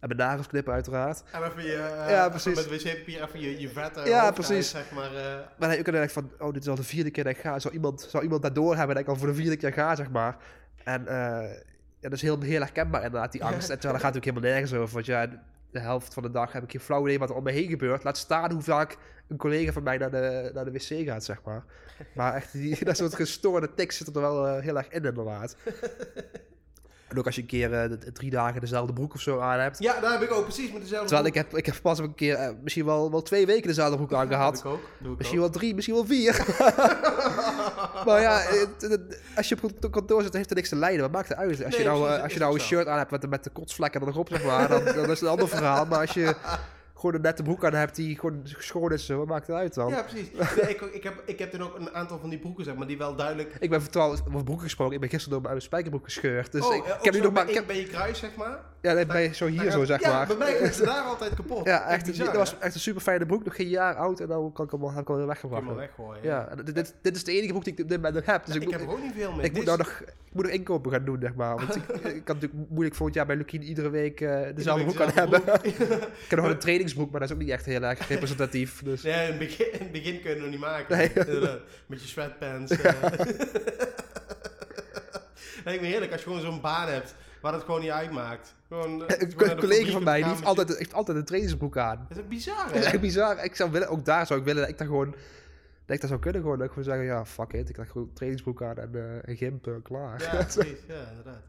En mijn nagels knippen uiteraard. En even je, eh, Ja, precies. met wc-papier even je, je vette Ja, hoofd precies. uit, zeg maar. eh, Maar heb ik van, oh, dit is al de vierde keer dat ik ga. Zou iemand, zou iemand dat doorhebben dat ik al voor de vierde keer ga, zeg maar. En eh, ja, dat is heel, heel herkenbaar inderdaad, die angst. En terwijl dat gaat natuurlijk helemaal nergens over. Want ja, de helft van de dag heb ik geen flauw idee wat er om me heen gebeurt. Laat staan hoe vaak een collega van mij naar de, naar de wc gaat, zeg maar. Maar echt, die, dat soort gestoorde tics zit er wel eh, heel erg in, inderdaad. En ook als je een keer eh, drie dagen dezelfde broek of zo aan hebt. Ja, daar heb ik ook precies met dezelfde Terwijl ik heb, ik heb pas een keer, eh, misschien wel, wel twee weken dezelfde broek aan gehad. Doe ik ook. Doe ik Misschien ook. wel drie, misschien wel vier. maar ja, het- het- als je op het kantoor zit, heeft er niks te lijden. Wat maakt het uit? Als je nou, precies, eh, als je nou een shirt aan hebt met, met de kotsvlekken er nog op, zeg maar, dan, dan is het een ander verhaal. Maar als je gewoon een nette broek aan hebt die gewoon schoon is, wat maakt het uit dan? Ja, precies. Nee, ik, ik, heb, ik heb dan ook een aantal van die broeken, zeg maar, die wel duidelijk... Ik ben trouwens over broeken gesproken. Ik ben gisteren door mijn spijkerbroek gescheurd. Dus oh, ik, eh, ik heb nu zo nog maar... Ik bij je kruis, zeg maar. Ja, ben je zo hier zo, zeg ja, maar. bij mij is het daar altijd kapot. Ja, echt, bizar, dat was echt een super fijne broek. Nog geen jaar oud en dan kan ik hem, al- heb ik weggebracht. maar weggooien. Ja, dit, dit, dit is de enige broek die ik op dit moment nog heb. Dus ik, ik, heb er ook niet veel mee. Ik moet, Dit nou nog, ik moet nog inkopen gaan doen, zeg maar. Want ik, ik kan natuurlijk moeilijk volgend jaar bij Lukien iedere week eh, dezelfde broek aan hebben. ik heb nog een trainingsbroek, maar dat is ook niet echt heel erg representatief. Dus. Nee, in het begin, in begin kun je het nog niet maken. Nee. Inderdaad. Met je sweatpants. eh. Lijkt me heerlijk als je gewoon zo'n baan hebt waar het gewoon niet uitmaakt. Gewoon, eh, Een collega van mij die heeft altijd, heeft altijd een trainingsbroek aan. Dat is ook bizar, Dat is hè? echt bizar. Ik zou willen, ook daar zou ik willen dat ik daar gewoon... Dat ik dat zou kunnen gewoon. Dat ik gewoon zeggen, ja, fuck it. Ik heb gewoon een trainingsbroek aan en eh, een gimp, eh, klaar. Ja, precies. Ja, inderdaad.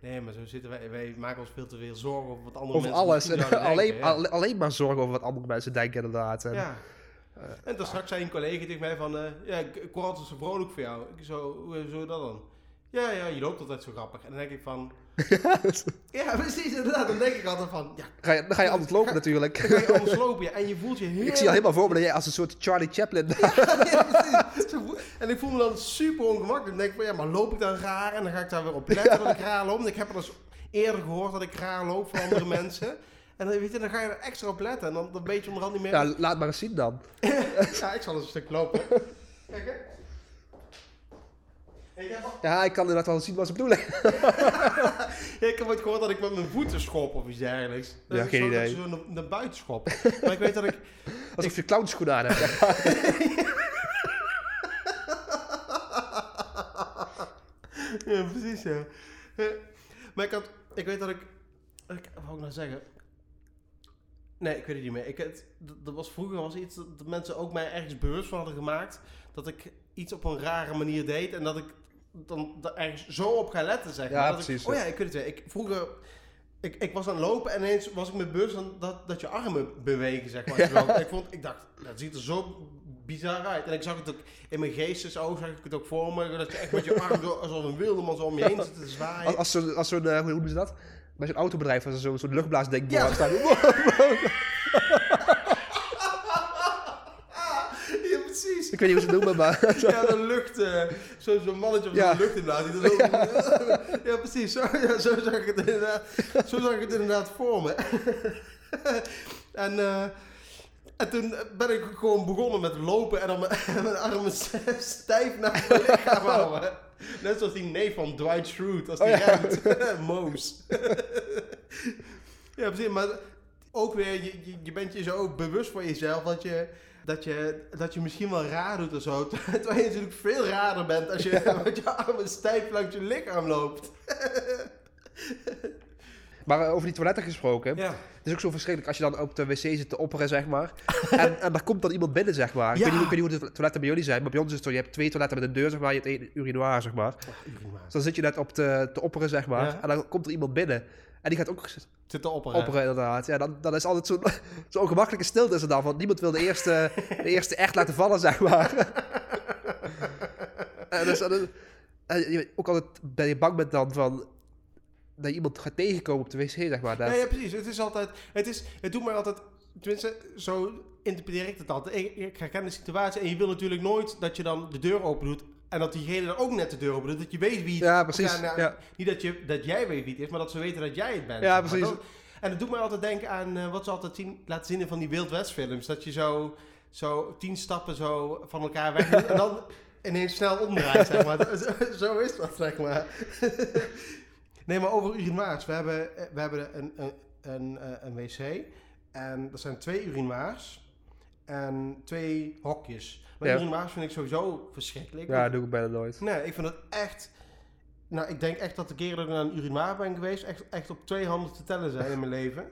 Nee, maar zo zitten wij. Wij maken ons veel te veel zorgen over wat andere Over mensen alles. En alleen, ja. alleen maar zorgen over wat andere mensen denken, inderdaad. En, Ja. En toen straks zei een collega tegen mij van, ja, ik, ik zo vrolijk voor jou. Ik zo, hoe zo dat dan? Ja, ja, je loopt altijd zo grappig. En dan denk ik van, ja, precies, inderdaad. Dan denk ik altijd van, ja, ga je, dan ga je altijd lopen natuurlijk. dan ga je anders lopen. Ja, en je voelt je heel... Ik zie al helemaal voor me dat jij als een soort Charlie Chaplin... Ja, precies. Voel- En ik voel me dan super ongemakkelijk. Dan denk ik van, ja, maar loop ik dan raar? En dan ga ik daar weer op letten dat ik raar loop. Want ik heb al eens eerder gehoord dat ik raar loop voor andere mensen. En dan, weet je, dan ga je er extra op letten. En dan, dan weet je onderhand niet meer... ja, laat maar eens zien dan. Ja, ik zal eens een stuk lopen. Kijk, hè. Ik Ja, ik kan inderdaad wel zien wat ze bedoelen. ja, ik heb ooit gehoord dat ik met mijn voeten schop of iets dergelijks. Dat Ja, ik geen zo, idee. Dat ik zo naar, buiten schop. Maar ik weet dat ik... Alsof je clownschoenen aan hebt. Ja, precies, ja. Maar ik had... Ik weet dat ik... ik wat wou ik nou zeggen? Nee, ik weet het niet meer. Ik, het, dat, was vroeger was iets dat mensen ook mij ergens bewust van hadden gemaakt. Dat ik iets op een rare manier deed. En dat ik dan er ergens zo op ga letten, zeg maar. Ja, dat precies, Ik, oh ja. ik weet het weer. Ik, vroeger... Ik, ik was aan het lopen en ineens was ik me bewust van dat, dat je armen bewegen, zeg maar. ik, vond, ik dacht, dat ziet er zo bizar uit. En ik zag het ook in mijn geestesoog, zag ik het ook voor me. Dat je echt met je arm zo, alsof een wildeman zo om je heen zit te zwaaien. Als, als zo'n, als zo'n eh, hoe noemen ze dat? Bij zo'n autobedrijf, als zo'n luchtblaasding Ja. ja. staat. Ja, precies. Ik weet niet hoe ze het noemen, maar... Ja, de lucht, eh, zo- zo'n mannetje op Ja. de lucht inderdaad. Die er zo, ja. precies. Zo, ja, zo zag ik het inderdaad, zo zag ik het inderdaad voor me. en, eh, en toen ben ik gewoon begonnen met lopen en dan mijn, armen stijf naar mijn lichaam houden. Net zoals die neef van Dwight Schrute, als die Oh, ja. remt. Moos. ja, precies. Maar ook weer, je, je bent je zo bewust van jezelf dat je, dat, je, dat je misschien wel raar doet of zo. Terwijl je natuurlijk veel raarder bent als je met je armen stijf langs je lichaam loopt. Maar eh, over die toiletten gesproken. Ja. Het is ook zo verschrikkelijk als je dan op de wc zit te opperen, zeg maar. en, en daar komt dan iemand binnen, zeg maar. Ik, weet niet, ik weet niet hoe de toiletten bij jullie zijn, maar bij ons is het zo. Je hebt twee toiletten met een deur, zeg maar. Je hebt één urinoir, zeg maar. Dus dan zit je net op te, te opperen, zeg maar. Ja. En dan komt er iemand binnen. En die gaat ook Zit te opperen. opperen, inderdaad. Ja, dan, dan is altijd zo'n zo ongemakkelijke stilte is er dan. Want niemand wil de eerste, de eerste echt laten vallen, zeg maar. en dus, en dan- en je- ook altijd ben je bang bent dan van... Dat iemand gaat tegenkomen op de wc, zeg maar. Dat, Ja, ja, precies. Het is altijd, het, is, het doet mij altijd, tenminste, zo interpreteer ik het altijd. Ik, ik herken de situatie en je wil natuurlijk nooit dat je dan de deur open doet en dat diegene dan ook net de deur open doet. Dat je weet wie het Ja, precies, nou, ja. Niet dat, je, dat jij weet wie het is, maar dat ze weten dat jij het bent. Ja, precies. Dat- en dat doet mij altijd denken aan eh, wat ze altijd zien, laten zien in van die Wild West films. Dat je zo, zo tien stappen zo van elkaar weg doet en dan ineens snel omdraait, zeg maar. Zo- is dat, zeg maar. Nee, maar over urinoirs. We hebben, eh, we hebben een, een, een, eh, een wc en er zijn twee urinoirs en twee hokjes. Maar Ja. urinoirs vind ik sowieso verschrikkelijk. Ja, dat doe ik bijna nooit. Nee, ik vind het echt... Nou, ik denk echt dat de keren dat ik naar een urinoir ben geweest... Echt, echt op twee handen te tellen zijn in mijn leven.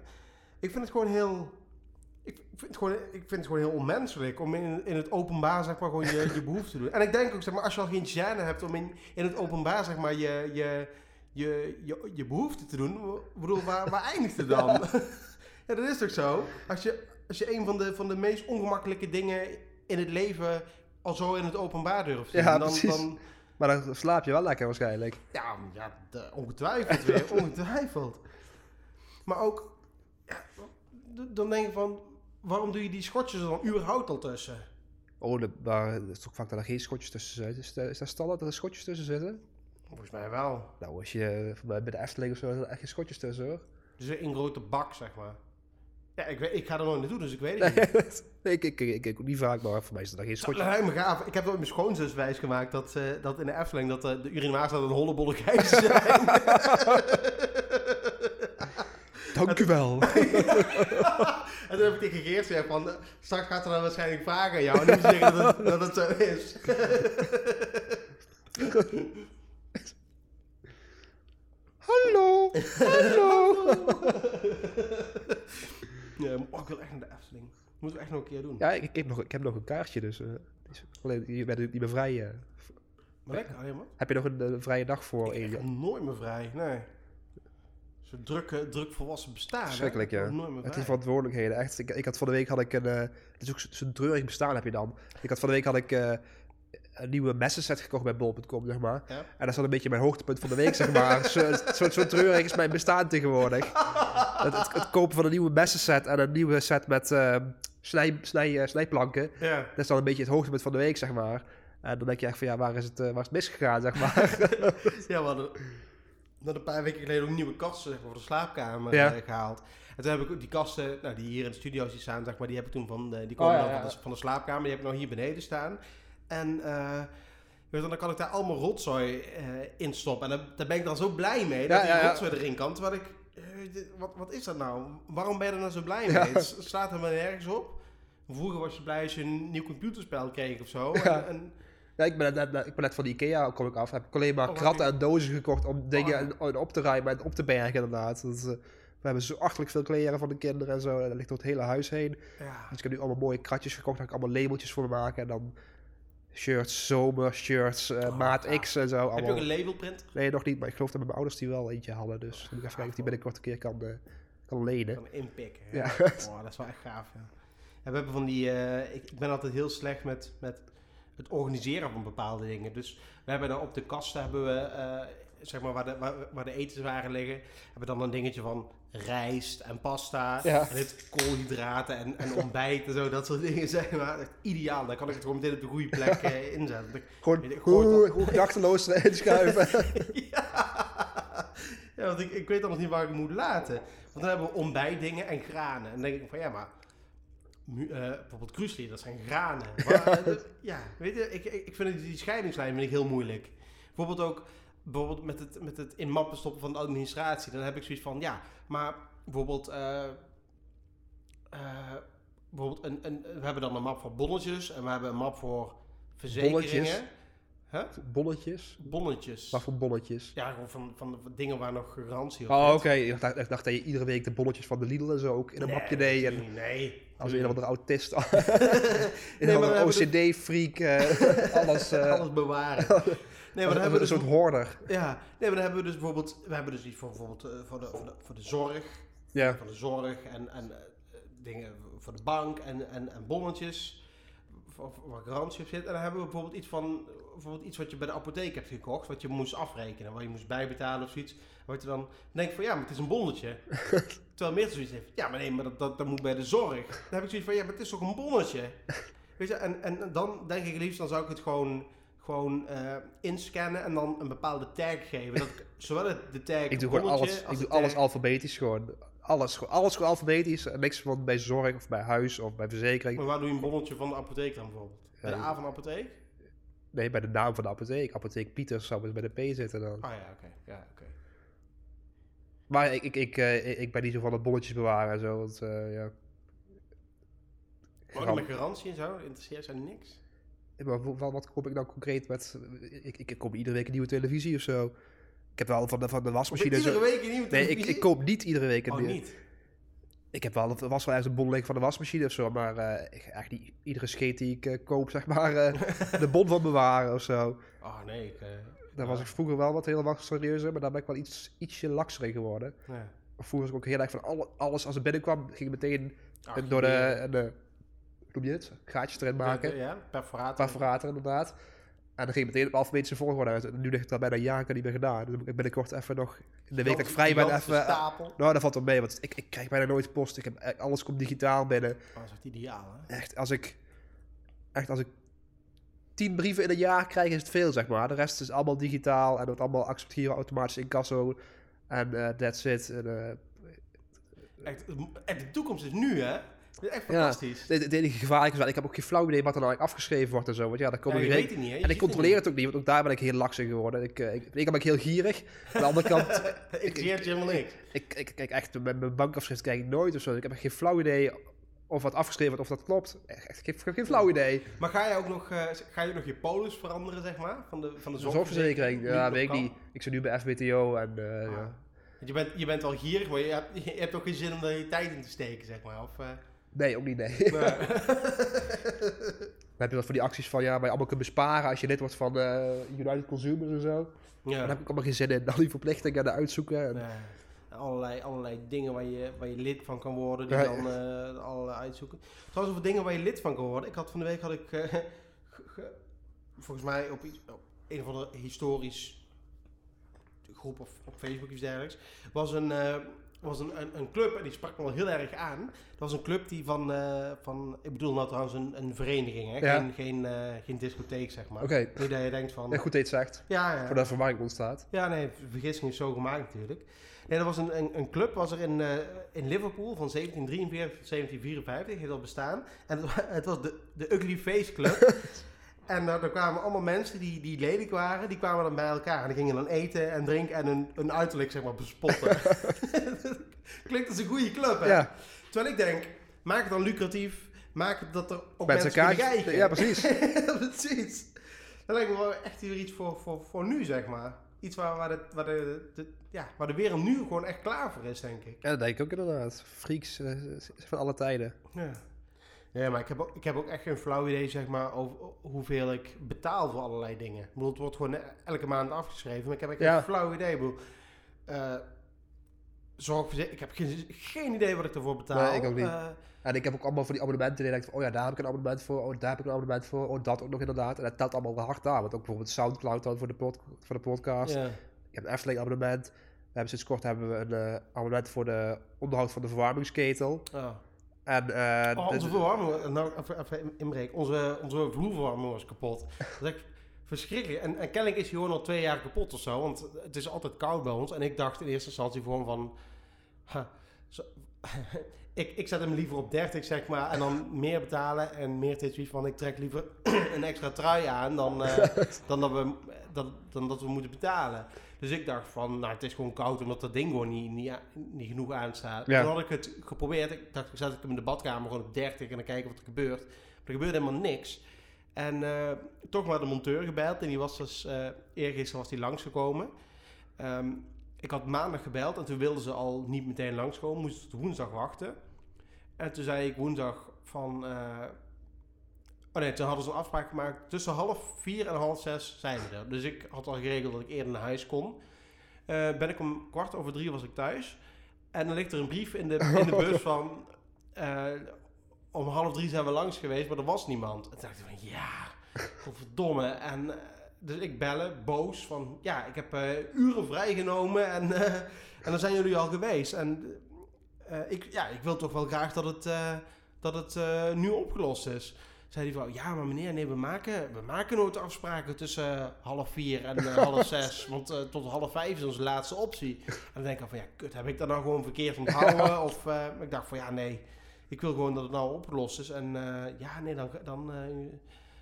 Ik vind het gewoon heel... Ik vind het gewoon, ik vind het gewoon heel onmenselijk om in, in het openbaar zeg maar gewoon je, je behoefte te doen. En ik denk ook, zeg maar, als je al geen gêne hebt om in, in het openbaar zeg maar je, je, je, je, je behoefte te doen, bedoel, waar, waar eindigt het dan? Ja. dat is toch zo? Als je, als je een van de, van de meest ongemakkelijke dingen in het leven al zo in het openbaar durft te doen, Ja, dan, precies. dan, Maar dan slaap je wel lekker waarschijnlijk. ja, ja de- ongetwijfeld weer, ongetwijfeld. Maar ook, ja, dan denk je van, waarom doe je die schotjes er dan überhaupt al tussen? Oh, de, maar het is toch vaak dat er geen schotjes tussen zitten. Is, dat- is dat standaard dat er schotjes tussen zitten? Volgens mij wel. Nou, als je bij bij de Efteling of zo, er echt geen schotjes tussen hoor. Dus een grote bak, zeg maar. Ja, ik, weet, ik ga er nooit naartoe, dus ik weet het niet. Nee, ik, ik, ik, niet vaak, maar voor mij is er geen Dat schotjes. lijkt me gaaf. Ik heb ooit mijn schoonzus wijsgemaakt dat, dat in de Efteling dat eh, de urinoirs aan een hollebolle gijs zijn. Dank u wel. en toen heb ik tegen Geert gezegd van, eh, straks gaat er dan waarschijnlijk vragen aan jou. En moet je zeggen dat het, dat het zo is. Hallo, hallo. Maar- oh, ik wil echt naar de Efteling. Moeten we echt nog een keer doen. Ja, ik, ik, heb nog, ik heb nog een kaartje, dus eh, is- alleen, je bent niet meer vrij. Maar lekker, alleen maar. heb je nog een eh, vrije dag voor? Ik heb nooit meer vrij, nee. Zo'n druk, eh, druk volwassen bestaan. Ik ja. Het is verantwoordelijkheden. Echt, ik, ik had van de week had ik een. eh, het is ook zo- zo'n treurig bestaan heb je dan. Ik had van de week had ik een nieuwe messenset gekocht bij bol.com, zeg maar. Ja. En dat is dan een beetje mijn hoogtepunt van de week, zeg maar. Zo, zo, zo treurig is mijn bestaan tegenwoordig. Het, het, het kopen van een nieuwe messenset en een nieuwe set met eh, snij, snij, eh, snijplanken. Ja. Dat is dan een beetje het hoogtepunt van de week, zeg maar. En dan denk je echt van, ja, waar is het, eh, waar is het misgegaan, zeg maar. ja, we hadden, we hadden een paar weken geleden ook nieuwe kasten zeg maar, voor de slaapkamer Ja. eh, gehaald. En toen heb ik ook die kasten, nou, die hier in de studio zien staan, zeg maar, die heb ik toen van, eh, die komen Oh, ja, dan ja. Van, de, van de slaapkamer, die heb ik nou hier beneden staan. En eh, weet je, dan kan ik daar allemaal rotzooi eh, in stoppen. En daar, ben ik dan zo blij mee, dat Ja, die rotzooi erin kan. Terwijl ik, eh, wat, wat is dat nou? Waarom ben je er nou zo blij mee? Het slaat er maar nergens op. Vroeger was je blij als je een nieuw computerspel kreeg of zo. Ja. En, en, Ja, ik ben net, ik ben net van de Ikea kom ik af. Heb ik alleen maar Oh, kratten en dozen gekocht om dingen Oh. op te ruimen en op te bergen inderdaad. Dat is, we hebben zo achterlijk veel kleren van de kinderen en zo. En dat ligt door het hele huis heen. ja. Dus ik heb nu allemaal mooie kratjes gekocht. Daar kan ik allemaal labeltjes voor maken. En dan shirts, zomer, shirts, eh, Oh, maat. X en zo. Heb je ook Allemaal. een labelprint? Nee, nog niet. Maar ik geloof dat mijn ouders die wel eentje hadden. Dus dan moet ik even kijken of die binnenkort een keer kan, eh, kan lenen. Kan inpikken. Ja. Oh, dat is wel echt gaaf. Ja. We hebben van die. eh, ik, ik ben altijd heel slecht met, met het organiseren van bepaalde dingen. Dus we hebben dan op de kasten hebben we. Zeg maar waar de, waar, waar de etenswaren liggen, hebben dan een dingetje van rijst en pasta. Ja. En het koolhydraten en, en ontbijt en zo, dat soort dingen zijn maar echt ideaal. Dan kan ik het gewoon meteen op de goede plek eh, inzetten. Ik- Gewoon Ik goed, gedachteloos erin schuiven. ja. ja, want ik, ik weet nog niet waar ik het moet laten. Want dan hebben we ontbijtdingen en granen. En dan denk ik van ja, maar eh, bijvoorbeeld kruisli, dat zijn granen. Waar- eh, ja, weet je, ik, ik ik vind die scheidingslijn vind ik heel moeilijk. Bijvoorbeeld ook bijvoorbeeld met het, met het in mappen stoppen van de administratie. Dan heb ik zoiets van ja, maar bijvoorbeeld. eh, eh, bijvoorbeeld een, een, we hebben dan een map voor bonnetjes en we hebben een map voor verzekeringen. Bonnetjes? Huh? Bonnetjes? Bonnetjes. Wat voor bonnetjes? Ja, gewoon van, van, van dingen waar nog garantie op Oh, oké. Ik, dacht, ik dacht dat je iedere week de bonnetjes van de Lidl en zo ook in een mapje deed. En Nee, als een of andere autist. In een OCD-freak. eh, alles. eh Alles bewaren. Nee, maar dan hebben we een dus, soort hoorder. ja, nee, maar dan hebben we dus bijvoorbeeld, we hebben dus iets voor bijvoorbeeld eh, voor, de, voor, de, voor de zorg, Ja. voor de zorg en, en eh, dingen voor de bank en, en, en bonnetjes waar garantie op zit. En dan hebben we bijvoorbeeld iets van, bijvoorbeeld iets wat je bij de apotheek hebt gekocht, wat je moest afrekenen, waar je moest bijbetalen of zoiets. Wat je dan denkt van ja, maar het is een bonnetje. Terwijl meer zoiets heeft, ja, maar nee, maar dat, dat, dat moet bij de zorg. Dan heb ik zoiets van ja, maar het is toch een bonnetje. Weet je, en, en dan denk ik liefst, dan zou ik het gewoon, gewoon eh, inscannen en dan een bepaalde tag geven. Dat ik zowel de tag Ik doe gewoon alles, ik doe alles tag- alfabetisch gewoon. Alles, gewoon- alles gewoon alfabetisch. En Niks van bij zorg of bij huis of bij verzekering. Maar waar doe je een bonnetje van de apotheek dan bijvoorbeeld? Bij de A van de apotheek? Nee, bij de naam van de apotheek. Apotheek Pieters zou bij de P zitten dan. Ah ja, oké. Ja, oké. Maar ik, ik, ik, eh, ik- ben niet zo van het bonnetjes bewaren en zo. Want, eh, ja. Ook met garantie en zo, interesseert zijn niks. Maar wa- wat, wat koop ik nou concreet met... Ik, ik, ik koop iedere week een nieuwe televisie of zo. Ik heb wel van de, van de wasmachine... Iedere zo- week een nieuwe Nee, ik, televisie? ik koop niet iedere week een Oh, nieuwe. niet? Ik heb wel, was wel ergens een bon van de wasmachine of zo, maar eh, ik ga niet iedere scheet die ik eh, koop, zeg maar, eh, de bon van bewaren of zo. Oh nee, ik... eh, Daar was ik vroeger wel wat heel serieuzer, maar daar ben ik wel iets, ietsje lakser in geworden. ja. Vroeger was ik ook heel erg van alle, alles als het binnenkwam, ging ik meteen Ach, door de, de, noem je het, gaatjes erin maken, Ja, perforator. perforator inderdaad. En dan ging meteen op alfabetische volgorde uit. En nu ligt het daar bijna een jaar niet meer gedaan. Dus ik binnenkort even nog, in de week dat ik vrij ben, even... stapel. Nou, dat valt wel mee, want ik, ik krijg bijna nooit post. Ik heb, eh, alles komt digitaal binnen. Oh, dat is echt ideaal, hè? Echt, als ik, echt, als ik tien brieven in een jaar krijg, is het veel, zeg maar. De rest is allemaal digitaal en wordt allemaal accepteren automatisch incasso. En eh that's it. En, eh, Echt, echt, de toekomst is nu, hè? Is echt Ja. fantastisch. het, het enige gevaarlijke is ik heb ook geen flauw idee wat er nou eigenlijk afgeschreven wordt en zo. Want ja, daar Ja, komen je geen weet het niet, hè? En ik controleer het ook niet, want ook daar ben ik heel laks in geworden. Ik, eh, ik, kant ben ik heel gierig. Aan de andere kant. Ik zie het helemaal niks. ik, ik kijk echt, met mijn bankafschrift kijk ik nooit of zo. Ik heb geen flauw idee of wat afgeschreven wordt, of dat klopt. Echt, echt geen, geen flauw idee. Maar ga je ook nog, eh, ga je nog je polis veranderen, zeg maar? Van de, van de zorgverzekering, ja, weet ik niet. Ik zit nu bij FBTO en eh, Ah. ja. Want je bent, je bent wel gierig, maar je hebt, je hebt ook geen zin om er je tijd in te steken, zeg maar. Of, Nee, ook niet, nee. maar- Dan heb je wat van die acties van, ja, waar je allemaal kunt besparen als je lid wordt van eh, United Consumers en zo. ja. Dan heb ik allemaal geen zin in, al die verplichtingen uitzoeken. En, allerlei, allerlei dingen waar je, waar je lid van kan worden, die Ja. dan eh allerlei uitzoeken. Trouwens, over dingen waar je lid van kan worden. Ik had van de week had ik eh, ge- ge- volgens mij op, iets, op een of andere historisch groep of op Facebook iets dergelijks, was een, eh, was een, een, een club en die sprak me wel heel erg aan. Dat was een club die van, eh, van ik bedoel nou trouwens een, een vereniging, hè? Ja. Geen, geen, eh, geen discotheek zeg maar. Oké, Niet dat je denkt van... ja, goed dat je het zegt, Ja, ja. voordat verwarring ontstaat. Ja, nee, vergissing is zo gemaakt natuurlijk. Nee, dat was een, een, een club, was er in, in Liverpool van 1743 tot 1754, heeft dat bestaan. En het, het was de, de Ugly Face Club. en daar daar kwamen allemaal mensen die, die lelijk waren, die kwamen dan bij elkaar. En die gingen dan eten en drinken en hun, hun uiterlijk zeg maar bespotten. Klinkt als een goede club, hè? Ja, Terwijl ik denk, maak het dan lucratief, maak het dat er ook mensen mensen, kunnen kijken. Ja, precies. Precies. Dat lijkt me wel echt weer iets voor, voor, voor nu, zeg maar. Iets waar, waar, de, waar, de, de- ja, waar de wereld nu gewoon echt klaar voor is, denk ik. Ja, dat denk ik ook inderdaad. Freaks eh, van alle tijden. Ja. Ja, maar ik heb, ook, ik heb ook echt geen flauw idee, zeg maar, over hoeveel ik betaal voor allerlei dingen. Ik bedoel, het wordt gewoon elke maand afgeschreven, maar ik heb echt Ja. geen flauw idee. Ik bedoel, zorgverzekering, ik heb geen, geen idee wat ik ervoor betaal. Nee, ik ook niet. Eh, En ik heb ook allemaal van die abonnementen die denkt van, oh ja, daar heb ik een abonnement voor, oh daar heb ik een abonnement voor, oh dat ook nog inderdaad. En dat telt allemaal hard aan, want ook bijvoorbeeld Soundcloud dan voor de, pod, voor de podcast. ja. Ik heb een Efteling abonnement. We hebben sinds kort hebben we een eh, abonnement voor de onderhoud van de verwarmingsketel. Oh. En, eh, Oh, onze verwarming, nou even, inbreken. Onze, onze vloerverwarming was kapot. Dat is verschrikkelijk. En, en kennelijk is hij gewoon al twee jaar kapot of zo. Want het is altijd koud bij ons. En ik dacht in eerste instantie gewoon van... ha, zo- ik, ik zet hem liever op 30, zeg maar. En dan meer betalen. En meer dit van... Ik trek liever een extra trui aan dan, eh, dan, dat we, dan, dan dat we moeten betalen. Dus ik dacht van, nou, het is gewoon koud omdat dat ding gewoon niet, niet, niet genoeg aanstaat. Ja. Toen had ik het geprobeerd. Ik dacht, ik zet ik hem in de badkamer gewoon op 30 en dan kijken wat er gebeurt. Maar er gebeurde helemaal niks. En eh, toch maar de monteur gebeld en die was dus, eh eergisteren was die langsgekomen. Ehm, ik had maandag gebeld en toen wilden ze al niet meteen langskomen, moesten tot woensdag wachten. En toen zei ik woensdag van... eh, oh nee, toen hadden ze een afspraak gemaakt. Tussen half vier en half zes zijn we er. Dus ik had al geregeld dat ik eerder naar huis kon. Eh, ben ik om kwart over drie was ik thuis. En dan ligt er een brief in de, in de bus van... eh, om half drie zijn we langs geweest, maar er was niemand. En toen dacht ik van, ja, godverdomme. En eh, dus ik bellen, boos, van... Ja, ik heb uren vrijgenomen en, en dan zijn jullie al geweest. En ik, ja, ik wil toch wel graag dat het, dat het nu opgelost is. Zei die vrouw, ja maar meneer, nee, we maken, we maken nooit afspraken tussen eh, half vier en eh, half zes. Want eh, tot half vijf is onze laatste optie. En dan denk ik van, ja kut, heb ik dat nou gewoon verkeerd onthouden? Of ik dacht van, ja nee, ik wil gewoon dat het nou opgelost is. En ja, nee, dan, dan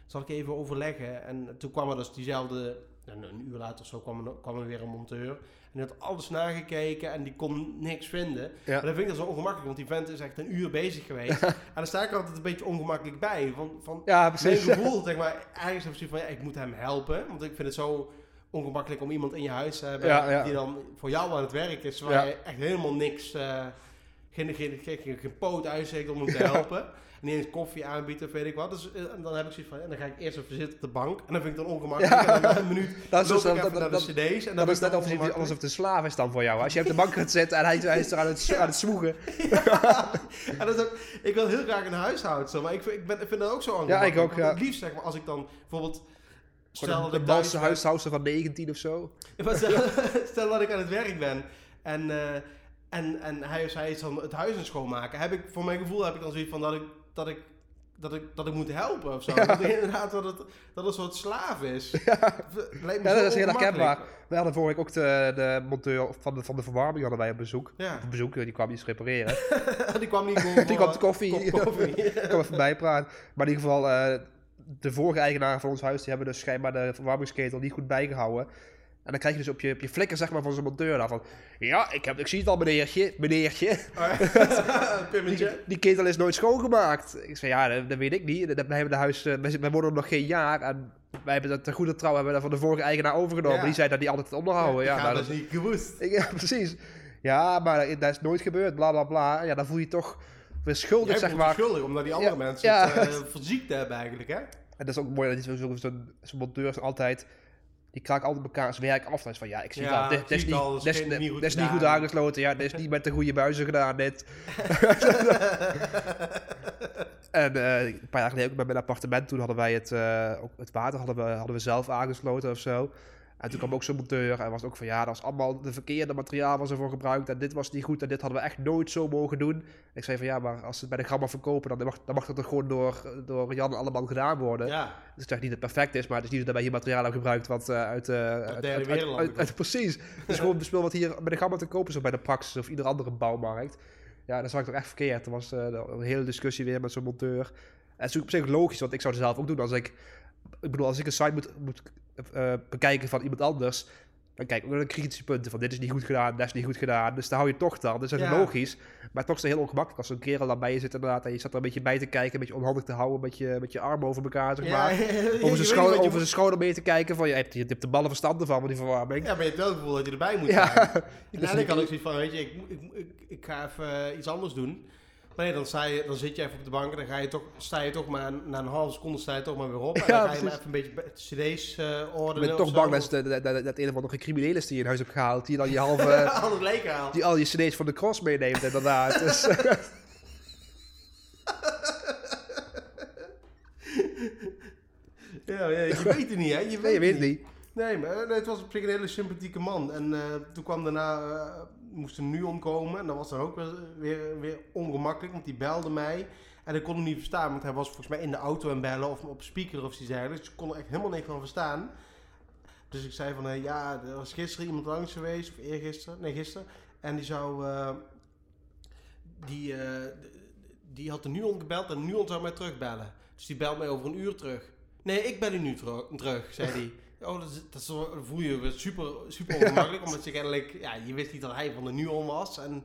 zal ik even overleggen. En toen kwam er dus diezelfde, een, een uur later of zo, kwam er, kwam er weer een monteur. En had alles nagekeken en die kon niks vinden. Ja. Maar dan vind ik dat zo ongemakkelijk, want die vent is echt een uur bezig geweest. en dan sta ik er altijd een beetje ongemakkelijk bij. Van, van Ja, mijn precies. gevoel, zeg maar, eigenlijk heb ik van, ja, ik moet hem helpen. Want ik vind het zo ongemakkelijk om iemand in je huis te hebben Ja, ja. die dan voor jou aan het werk is, waar je echt helemaal niks, geen, geen, geen, geen, geen poot uitsteekt om hem te helpen. En niet eens koffie aanbiedt of weet ik wat. Dus eh, en dan heb ik zoiets van, ja, dan ga ik eerst even zitten op de bank. En dan vind ik het dan ongemakkelijk. Ja. En dan een minuut Dat is dus- ik naar de dat- cd's. En dan Dat is net ik alsof, het alsof een slaaf is dan voor jou. Als je op de bank gaat zitten en hij, hij is er aan het, aan het zwoegen. En dat is ook, ik wil heel graag een huishoudster, maar ik vind, ik, ben, ik vind dat ook zo ongemakkelijk. ook, Want ja. Het liefst zeg maar, als ik dan bijvoorbeeld... Stel dat ik Balse huishoudster van 19 of zo. Ja, stel, stel dat ik aan het werk ben en, eh, en, en hij of zij is dan het huis aan het schoonmaken. Heb ik, voor mijn gevoel heb ik dan zoiets van dat ik, dat ik, dat ik, dat ik moet helpen of zo. Dat ik inderdaad dat het, dat een soort slaaf is. Ja, zo dat is heel herkenbaar. We hadden vorige week ook de, de monteur van de, van de verwarming hadden wij op bezoek. Ja, Op bezoek, die kwam iets repareren. die kwam niet Die kwam de koffie. eh, kop koffie. Ik even bijpraten. Maar in ieder geval, eh, de vorige eigenaren van ons huis, die hebben dus schijnbaar de verwarmingsketel niet goed bijgehouden. En dan krijg je dus op je, op je flikker zeg maar van zo'n monteur daar van... Ja, ik, heb, ik zie het al meneertje, meneertje. Die, die ketel is nooit schoongemaakt. Ik zei, ja, dat, dat weet ik niet. Dat, wij hebben de huis, eh, wij, wij wonen er nog geen jaar. En wij hebben dat ten goede trouw hebben dat van de vorige eigenaar overgenomen. Ja. Die zei dat die altijd het onderhouden. Ja, Ja, nou, dat is niet gewoest. ik- ja, precies. Ja, maar dat is nooit gebeurd, bla bla bla. Ja, dan voel je je toch weer schuldig, zeg maar. schuldig, omdat die andere mensen ja. het verziekt hebben eigenlijk, hè? En dat is ook mooi dat zo'n zo, zo'n monteur altijd... Die kraken altijd elkaars werk af. Is van, ja, ik zie Ja, is niet, al, dat is niet is niet goed aangesloten. Ja, dit is niet met de goede buizen gedaan, dit. En eh, een paar jaar geleden ook bij mijn appartement, toen hadden wij het, eh, ook het water hadden we, hadden we zelf aangesloten of zo. En toen kwam ook zo'n monteur en was ook van ja, dat was allemaal de verkeerde materiaal was ervoor gebruikt en dit was niet goed en dit hadden we echt nooit zo mogen doen. Ik zei van ja, maar als ze het bij de gamma verkopen, dan mag, dan mag dat toch gewoon door, door Jan allemaal gedaan worden. Ja. Dus ik zeg niet dat het perfect is, maar het is niet dat wij hier materiaal hebben gebruikt wat eh, uit, eh uit, uit, uit- Precies. Het is gewoon een spul wat hier bij de gamma te kopen is of bij de Praxis of ieder andere bouwmarkt. Ja, dat zag ik toch echt verkeerd. Er was eh, een hele discussie weer met zo'n monteur. En het is op zich logisch, want ik zou het zelf ook doen als ik... Ik bedoel, als ik een site moet, moet eh, bekijken van iemand anders... Dan kijk ook naar de kritische punten van dit is niet goed gedaan, dat is niet goed gedaan. Dus daar hou je toch dan. Dus dat is Ja. logisch. Maar toch is het heel ongemakkelijk als zo'n kerel dan bij je zit inderdaad. En je zat er een beetje bij te kijken, een beetje onhandig te houden met je, met je armen over elkaar, zeg maar. Over zijn, schouder, over zijn schouder mee te kijken van, je hebt, je hebt de ballen verstanden van, van die verwarming. Ja, maar je hebt wel het gevoel dat je erbij moet zijn. Uiteindelijk die- had ik zoiets van, weet je, ik, ik, ik, ik ga even eh, iets anders doen. Nee, dan, sta je, dan zit je even op de bank en dan ga je toch, sta je toch maar na een halve seconde sta je toch maar weer op. En Ja, dan ga je maar even een beetje cd's Ik ordenen. ben of toch bang dat, dat, dat, dat een of andere crimineel is die je in huis hebt gehaald. Die dan je halve, Alles leeg haalt. die al je cd's van de cross meeneemt inderdaad. Dus, Ja, ja, je weet het niet, hè? Je weet, nee, je weet het niet. Nee, maar eh, het was op zich een hele sympathieke man. En eh, toen kwam daarna, moest er nu omkomen. En dat was dan ook weer, weer, weer ongemakkelijk, want die belde mij. En ik kon hem niet verstaan, want hij was volgens mij in de auto aan bellen of op speaker of iets dergelijks. Dus ik kon er echt helemaal niks van verstaan. Dus ik zei van, eh, ja, er was gisteren iemand langs geweest, of eergisteren, nee gisteren. En die zou, eh, die, eh, d- die had de Nuon gebeld en Nuon zou mij terugbellen. Dus die belt mij over een uur terug. Nee, ik bel u nu tero- terug, zei hij. Oh, dat, is, dat is, voel je weer super, super ongemakkelijk, omdat je kennelijk, ja, je wist niet dat hij van de Nuon was. En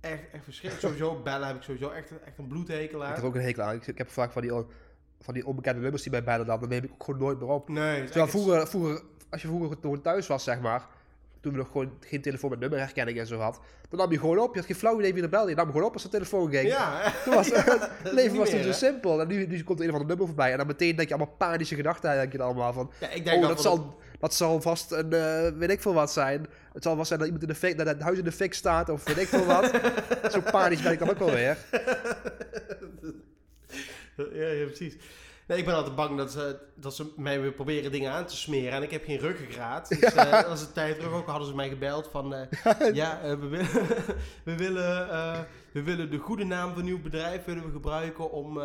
echt, echt verschrikkelijk. Sowieso bellen heb ik sowieso echt, echt een bloedhekel Ik aan. heb ook een hekel aan. Ik, ik heb vaak van die, van die onbekende nummers die bij bellen dan. Dan neem ik ook gewoon nooit meer op. Nee, Terwijl vroeger, vroeger, als je vroeger thuis was, zeg maar. Toen we nog gewoon geen telefoon met nummerherkenning en zo had. Dan nam je gewoon op. Je had geen flauw idee wie er belde. Je nam gewoon op als de telefoon ging. Ja? Toen was, Ja, het leven was toen zo simpel. En nu, nu komt er een of ander nummer voorbij. En dan meteen denk je allemaal panische gedachten. Denk je dan allemaal van. Ja, ik denk Oh, dat zal, dat zal vast een, eh, weet ik veel wat zijn. Het zal vast zijn dat iemand in de fik, dat het huis in de fik staat of weet ik veel wat. Zo panisch ben ik dan ook wel weer. Ja, ja, precies. Nee, ik ben altijd bang dat ze, dat ze mij weer proberen dingen aan te smeren. En ik heb geen ruggengraat. Dus eh als een tijd terug ook hadden ze mij gebeld van... eh, ja, eh, we, willen, we, willen, we willen de goede naam van uw bedrijf willen we gebruiken om,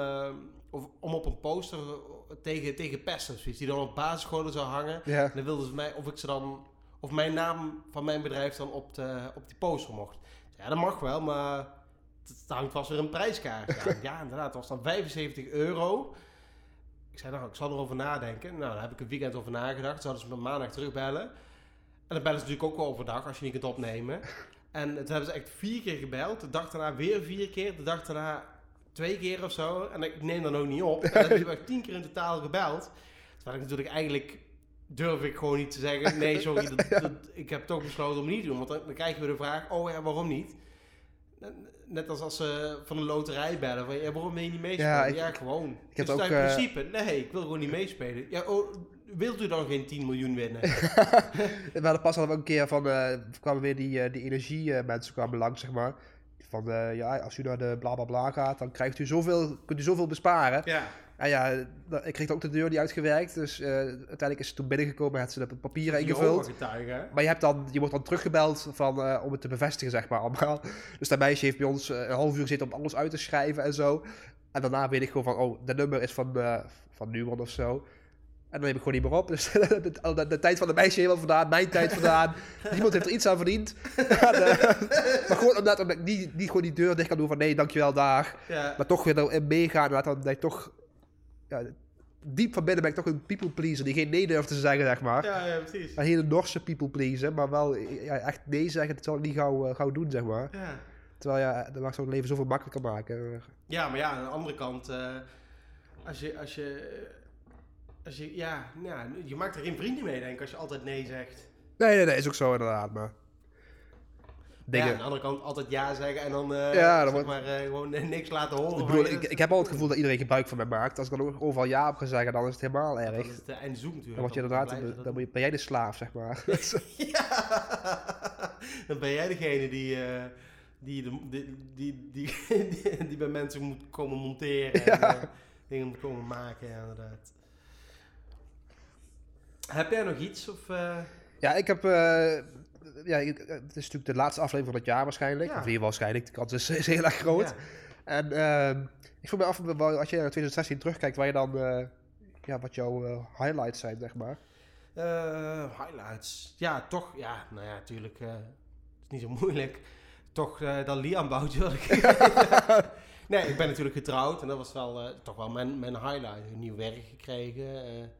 of, om op een poster tegen, tegen zoiets, die dan op basisscholen zou hangen. Ja. En dan wilden ze mij, of ik ze dan, of mijn naam van mijn bedrijf dan op, de, op die poster mocht. Ja, dat mag wel, maar het hangt vast weer een prijskaart aan. ja, inderdaad, het was dan 75 euro. Ik zei, nou, ik zal erover nadenken. Nou, daar heb ik een weekend over nagedacht. Zouden ze me maandag terugbellen. En dan bellen ze natuurlijk ook wel overdag, als je niet kunt opnemen. En toen hebben ze echt vier keer gebeld. De dag daarna weer vier keer. De dag daarna twee keer of zo. En ik neem dan ook niet op. En dan hebben ze echt tien keer in totaal gebeld. Terwijl ik natuurlijk eigenlijk durf ik gewoon niet te zeggen. Nee, sorry, dat, dat- ik heb toch besloten om niet te doen. Want dan, dan krijgen we de vraag, oh ja, waarom niet? Net als als ze van een loterij bellen. Van, ja, waarom wil je niet meespelen? Ja, Ja, gewoon. ik heb dus ook, in eh, principe, nee, ik wil gewoon niet meespelen. Ja, oh, wilt u dan geen 10 miljoen winnen? We hadden pas al een keer van, eh kwamen weer die, eh, die energie eh, mensen kwamen langs, zeg maar. Van, ja, als u naar de bla bla bla gaat, dan krijgt u zoveel, kunt u zoveel besparen. ja. En ja, dat- ik kreeg ook de deur niet uitgewerkt, dus eh, uiteindelijk is ze toen binnengekomen, had ze de papieren ingevuld. Maar je, hebt dan, je wordt dan teruggebeld van, eh, om het te bevestigen, zeg maar, allemaal. Dus dat meisje heeft bij ons eh, een half uur zitten om alles uit te schrijven en zo. En daarna weet ik gewoon van, oh, de nummer is van, eh van Nuon of zo. En dan neem ik gewoon niet meer op. Dus de, de, de tijd van de meisje helemaal vandaan, mijn tijd vandaan. Niemand heeft er iets aan verdiend. En, maar gewoon omdat, omdat ik niet, niet gewoon die deur dicht kan doen van, nee, dankjewel, dag. Ja. Maar toch weer erin meegaan, en dan dat je toch... Ja, diep van binnen ben ik toch een people pleaser die geen nee durft te zeggen, zeg maar. Ja, ja, precies. Een hele Norse people pleaser, maar wel ja, echt nee zeggen, dat zal ik niet gauw, eh, gauw doen, zeg maar. Ja. Terwijl ja, dat maakt zo'n leven zoveel makkelijker maken. ja, maar ja, aan de andere kant, eh, als je, als je, als je, ja, ja, je maakt er geen vrienden mee, denk ik, als je altijd nee zegt. Nee, nee, nee, is ook zo inderdaad, maar... Ja, Dingen. aan de andere kant altijd ja zeggen en dan, Ja, dan zeg maar, eh, gewoon niks laten horen. ik bedoel, ik, ik heb al het gevoel dat iedereen gebruik van mij maakt. Als ik dan ook overal ja op ga zeggen, dan is het helemaal dat erg. is het einde zoek natuurlijk. Dan word je Dan blijven dan ben jij de slaaf, zeg maar. Ja, dan ben jij degene die, die, de, die, die, die, die, die bij mensen moet komen monteren en Ja. dingen moet komen maken, ja, inderdaad. Heb jij nog iets? Of, Ja, ik heb... eh, ja, ik- het is natuurlijk de laatste aflevering van het jaar waarschijnlijk. Ja. Of hier waarschijnlijk, de kans is, is heel erg groot. ja. En ehm, ik vroeg me af, als je naar 2016 terugkijkt, waar je dan... eh, ja, wat jouw eh, highlights zijn, zeg maar. Eh, highlights. Ja, toch. Ja, nou ja, natuurlijk. eh, het is niet zo moeilijk. Toch eh dat Liam-boutje wil ik Nee, ik ben natuurlijk getrouwd. En dat was wel eh, toch wel mijn, mijn highlight. Een nieuw werk gekregen.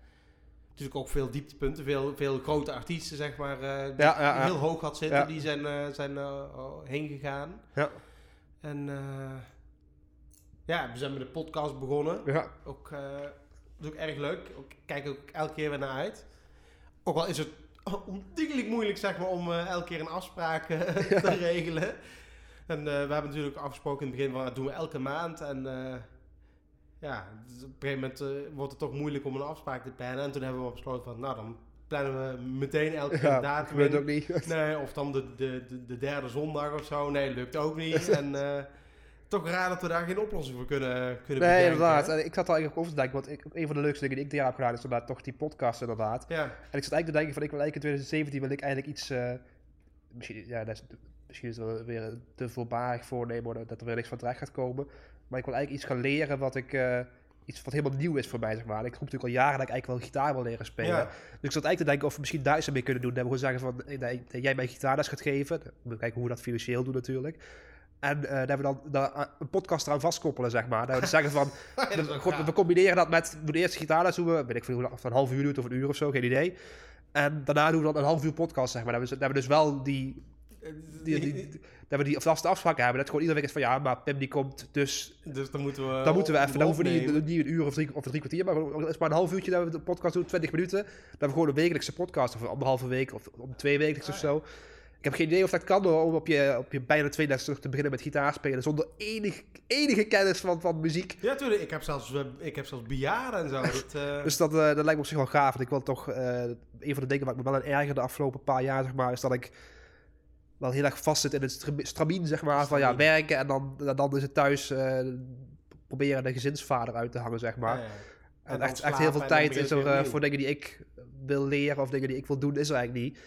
Natuurlijk ook veel dieptepunten. Veel, veel grote artiesten, zeg maar. eh, die Ja, heel hoog had zitten. Die zijn, eh, zijn eh, heen gegaan. Ja. En eh, ja, we zijn met de podcast begonnen. Ja, Ook, eh, dat is ook erg leuk. Ik kijk ook elke keer weer naar uit. Ook al is het ontiegelijk moeilijk zeg maar, om elke keer een afspraak te regelen. En we hebben natuurlijk afgesproken in het begin van dat doen we elke maand. En ja, dus op een gegeven moment eh, wordt het toch moeilijk om een afspraak te plannen. En toen hebben we besloten van, nou dan plannen we meteen elke ja datum in. ook niet. Nee, of dan de, de, de, de derde zondag of zo. Nee, lukt ook niet. en eh, toch raar dat we daar geen oplossing voor kunnen, kunnen Nee, bedenken. inderdaad. En ik zat er eigenlijk over te denken, want ik, een van de leukste dingen die ik dit jaar heb gedaan is inderdaad toch die podcast inderdaad. Ja. En ik zat eigenlijk te denken van, ik wil eigenlijk in 2017 wil ik eigenlijk iets, eh, misschien, ja, dat is, misschien is het wel weer te voorbarig voornemen dat er weer niks van terecht gaat komen. Maar ik wil eigenlijk iets gaan leren wat ik, eh, iets wat helemaal nieuw is voor mij zeg maar. Ik roep natuurlijk al jaren dat ik eigenlijk wel gitaar wil leren spelen. Ja. Dus ik zat eigenlijk te denken of we misschien daar iets mee kunnen doen. Dat we gewoon zeggen van, eh, dat jij mij gitaarles gaat geven. Dan moeten we kijken hoe we dat financieel doen natuurlijk. En eh, dat we dan een podcast eraan vastkoppelen, zeg maar. Dat we dus zeggen van, Ja, dat is we, we- we combineren dat met de eerste gitaarles doen we, weet ik veel, hoe lang, of het een half uur of een uur of zo, geen idee. En daarna doen we dan een half uur podcast, zeg maar. Dat we, dat we dus wel die, die, die, die- dat we die vaste afspraken hebben. Dat gewoon iedere week is van, ja, maar Pim die komt, dus Dus dan moeten we. dan moeten we even, dan hoeven we niet, een uur of drie, of drie kwartier, maar het is maar een half uurtje dat we de podcast doen, 20 minuten. Dat we gewoon een wekelijkse podcast, of een anderhalve week, of om twee wekelijks of zo. Ik heb geen idee of dat kan hoor, om op je, op je bijna twee terug te beginnen met gitaar spelen, zonder enig, enige kennis van, van muziek. Ja, tuurlijk. Ik heb zelfs, eh, ik heb zelfs bejaarden en zo. Dat, eh, Dus dat, eh, dat lijkt me op zich wel gaaf. Want ik wil toch, een van de dingen waar ik me wel aan erger de afgelopen paar jaar, zeg maar, is dat ik wel heel erg vast zit in het stra- stramien, zeg maar, van ja, werken en dan, dan is het thuis eh, proberen de gezinsvader uit te hangen, zeg maar. ja, ja. En echt, echt heel veel tijd is er eh, voor dingen die ik wil leren of dingen die ik wil doen, is er eigenlijk niet.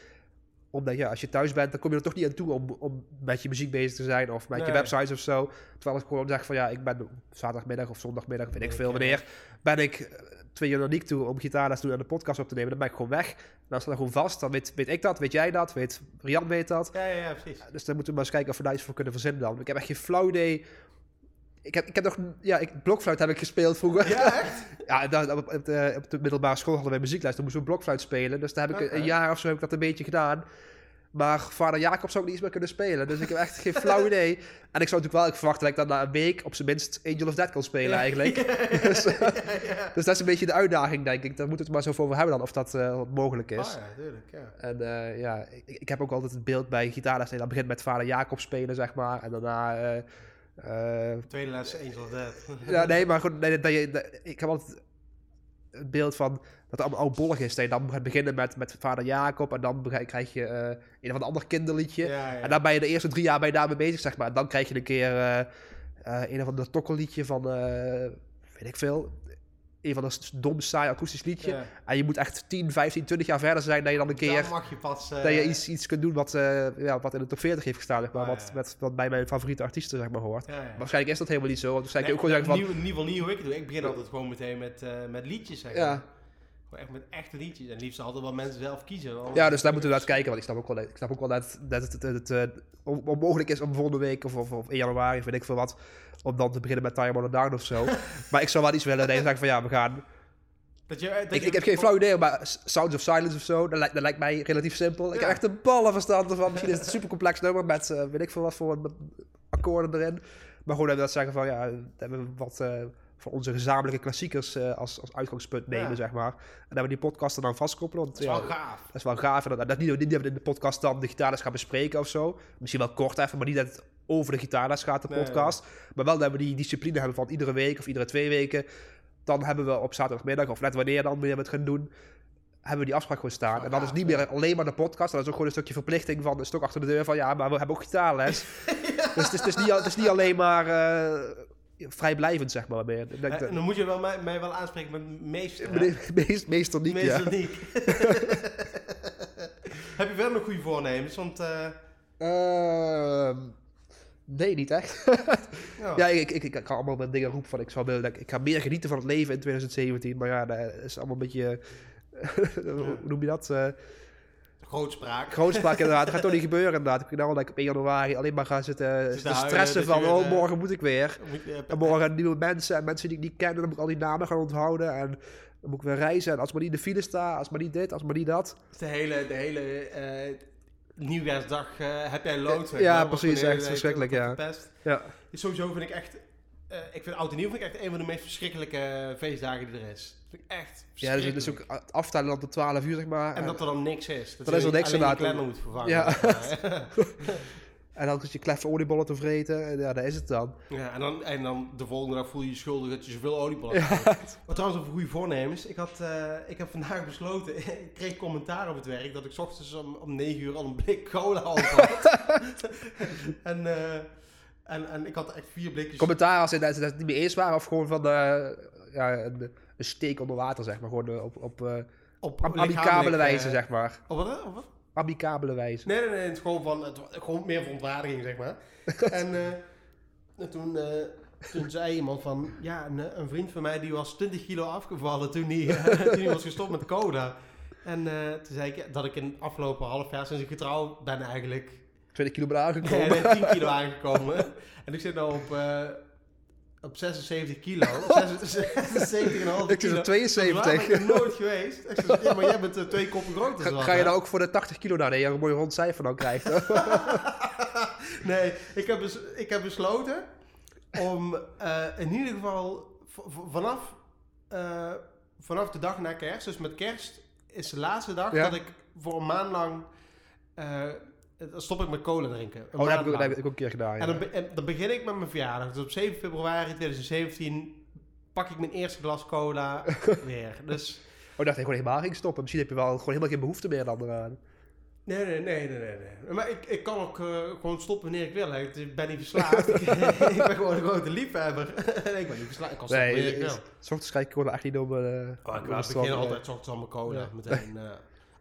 Omdat ja, als je thuis bent, dan kom je er toch niet aan toe om, om met je muziek bezig te zijn of met je websites of zo. Terwijl ik gewoon zeg van ja, ik ben zaterdagmiddag of zondagmiddag, weet ik veel wanneer, ben ik twee uur naar Niek toe om gitaarles te doen en de podcast op te nemen. Dan ben ik gewoon weg. Dan staat dat gewoon vast. Dan weet, weet ik dat, weet jij dat, weet Rian weet dat. Ja, ja, ja, precies. Dus dan moeten we maar eens kijken of we daar iets voor kunnen verzinnen dan. Ik heb echt geen flauw idee. Ik heb, ik heb nog, ja, ik, blokfluit heb ik gespeeld vroeger. Ja, echt? Ja, dan, op, op, de, op de middelbare school hadden wij muziekles. Dan moesten we blokfluit spelen. Dus daar heb ik een jaar of zo heb ik dat een beetje gedaan. Maar vader Jacob zou ik niet eens meer kunnen spelen. Dus ik heb echt geen flauw idee. En ik zou natuurlijk wel ik verwachten dat ik dan na een week op zijn minst Angel of Dead kan spelen eigenlijk. Dus, eh, dus dat is een beetje de uitdaging, denk ik. Daar moeten we het maar zo voor over hebben dan, of dat eh, mogelijk is. Oh ja, tuurlijk, ja. En eh, ja, ik, ik heb ook altijd het beeld bij gitaarles. Dat begint met vader Jacob spelen, zeg maar. En daarna... Tweede les, Angel of Dead. ja, nee, maar goed, nee, dat je, dat- ik heb altijd het beeld van dat het allemaal oudbollig is. Dat je dan gaat beginnen met, met vader Jacob en dan krijg je eh, een of ander kinderliedje. Ja, ja. En dan ben je de eerste drie jaar bij daarmee bezig, zeg maar. En dan krijg je een keer eh, eh, een of ander tokkelliedje van, weet ik veel, een van een dom saai akoestisch liedje. Ja. En je moet echt 10, 15, 20 jaar verder zijn dat je dan een keer... Dan mag je pas... eh, Dat je iets, iets kunt doen wat, eh, ja, wat in de top 40 heeft gestaan, zeg maar. Ah, wat, ja. met, wat bij mijn favoriete artiesten zeg maar, hoort. Waarschijnlijk is dat helemaal niet zo. Want dan Nee, ook gewoon van... in, ieder, geval niet hoe ik het doe. Ik begin altijd gewoon meteen met, eh, met liedjes, zeg Ja. maar. Echt met echte liedjes. En liefst altijd wat mensen zelf kiezen. Ja, dus daar moeten we naar kijken. Want ik snap ook wel, ik snap ook wel dat, dat het, het, het, eh, on- onmogelijk is om volgende week of, of, of in januari, weet ik veel wat, om dan te beginnen met Time on the Down of zo. maar ik zou wel iets willen dat je zegt van ja, we gaan... Dat je, dat Ik, je- ik heb geen flauw idee, maar Sounds of Silence of zo, dat, lijkt- dat lijkt mij relatief simpel. Ik heb echt een ballenverstand ervan. Misschien is het een super complex nummer met eh, weet ik veel wat voor akkoorden erin. Maar gewoon we dat zeggen van ja, dat hebben we wat eh, van onze gezamenlijke klassiekers eh, als, als uitgangspunt nemen, Ja. zeg maar. En dat we die podcast er dan vastkoppelen. Want, Dat is wel ja, gaaf. Dat is wel gaaf. En dat, dat niet, niet dat we in de podcast dan de gitaarles gaan bespreken of zo. Misschien wel kort even, maar niet dat het over de gitaarles gaat, de Nee. podcast. Maar wel dat we die discipline hebben van iedere week of iedere twee weken. Dan hebben we op zaterdagmiddag, of net wanneer dan we het gaan doen, hebben we die afspraak gewoon staan. En dan is niet meer alleen maar de podcast. Dan is ook gewoon een stukje verplichting van een stok achter de deur van ja, maar we hebben ook gitaarles. Dus het is, het, is niet, al- het is niet alleen maar eh, vrijblijvend, zeg maar. Eh, dat- dan moet je wel mij, mij wel aanspreken met meester. meest- Meester Niek. Meester heb je verder nog goede voornemens? Want eh, Ehm, nee, niet echt. ja, Ja, ik, ik, ik, ik kan allemaal met dingen roepen van ik, zou willen, dat ik, ik ga meer genieten van het leven in 2017. Maar ja, dat is allemaal een beetje, hoe noem je dat? eh grootspraak. grootspraak inderdaad. Dat gaat toch niet gebeuren inderdaad. Ik nou dat ik op 1 januari alleen maar ga zitten, Zitten te huilen, stressen je van oh, eh, morgen moet ik weer. Moet je, eh, En morgen nieuwe mensen en mensen die ik niet ken. En dan moet ik al die namen gaan onthouden. En dan moet ik weer reizen. En als maar niet in de file sta, als maar niet dit, als maar niet dat. de hele, de hele eh, nieuwjaarsdag eh, heb jij lood. Ja, precies, echt verschrikkelijk, ja. Ja. Sowieso vind ik echt, eh, ik vind oud en nieuw vind ik echt een van de meest verschrikkelijke feestdagen die er is. Dat vind ik echt Ja, dus, dus ook aftellen dan tot 12 uur, zeg maar. En dat er dan niks is. Dat Dan is er niks inderdaad. klemmen moet vervangen. Ja. En dan zit je kleffe oliebollen te vreten. En ja, daar is het dan. Ja, en dan, en dan de volgende dag voel je je schuldig dat je zoveel oliebollen hebt. Maar trouwens, over goede voornemens. Ik, had, eh, ik heb vandaag besloten, ik kreeg commentaar op het werk, dat ik 's ochtends om, om 9 uur al een blik cola had. en, eh, en, en ik had echt vier blikjes. Commentaar als dat ze dat het niet meer eens waren. Of gewoon van eh, ja, een, een steek onder water, zeg maar. Gewoon eh, op, op eh, op amicabele wijze, eh, zeg maar. Op wat? hè? Op wat? Amicabele wijze. Nee, nee, nee. Het is gewoon, van, het, gewoon meer verontwaardiging, zeg maar. en, en toen, toen zei iemand van... Ja, een, een vriend van mij die was 20 kilo afgevallen toen hij, toen hij was gestopt met cola. En toen zei ik dat ik in het afgelopen half jaar sinds ik getrouwd ben eigenlijk... 20 kilo Nee, aangekomen. nee, 10 kilo aangekomen. en ik zit nou op... op 76 kilo. 76,5 Ik zit op 72. Dat is waar, ben ik nog nooit geweest. Ik zeg, ja, maar jij bent eh, twee koppen groter. Ga, dan ga je hè? nou ook voor de 80 kilo naar? Nee, je een mooi rond cijfer dan krijgt. nee, ik heb, bes- ik heb besloten om eh, in ieder geval vanaf, eh, vanaf de dag na kerst, dus met kerst is de laatste dag Ja. dat ik voor een maand lang dan stop ik met cola drinken. Oh, dat heb, ik, dat heb ik ook een keer gedaan. En Ja. dan, be- en dan begin ik met mijn verjaardag. Dus op 7 februari 2017 pak ik mijn eerste glas cola weer. Dus Oh, ik dacht je gewoon helemaal ging stoppen. Misschien heb je wel gewoon helemaal geen behoefte meer dan eraan. Nee, nee, nee, nee, nee. Maar ik, ik kan ook eh, gewoon stoppen wanneer ik wil. hè. Ik ben niet verslaafd. ik, ik ben gewoon een grote liefhebber. nee, ik ben niet verslaafd. Ik kan stoppen wanneer ik Nee, wil. ochtends ik gewoon echt niet om... eh, Oh, ik begin altijd ochtends aan mijn cola. Meteen, eh,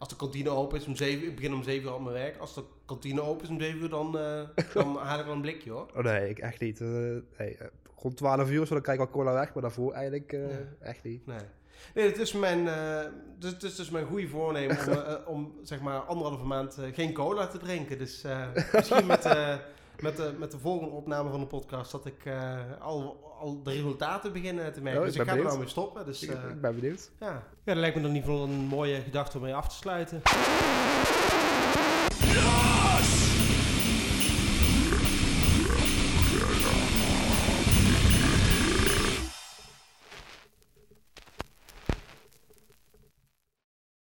als de kantine open is om 7 ik begin om 7 uur aan mijn werk. Als de kantine open is om 7 uur, dan, eh, dan haal ik wel een blikje hoor. Oh nee, ik echt niet. Nee, eh, rond 12 uur zo, dan kijk ik al cola weg, maar daarvoor eigenlijk Ja. echt niet. Nee. Nee, het is mijn, dus, het is dus mijn goede voornemen om, om zeg maar anderhalve maand geen cola te drinken. Dus misschien met, met, de, met de volgende opname van de podcast dat ik eh, al, al de resultaten beginnen te merken. Oh, dus ik ga er nou mee stoppen. Dus Ik, eh, ik ben benieuwd. ja. ja, dat lijkt me dan in ieder geval een mooie gedachte om mee af te sluiten.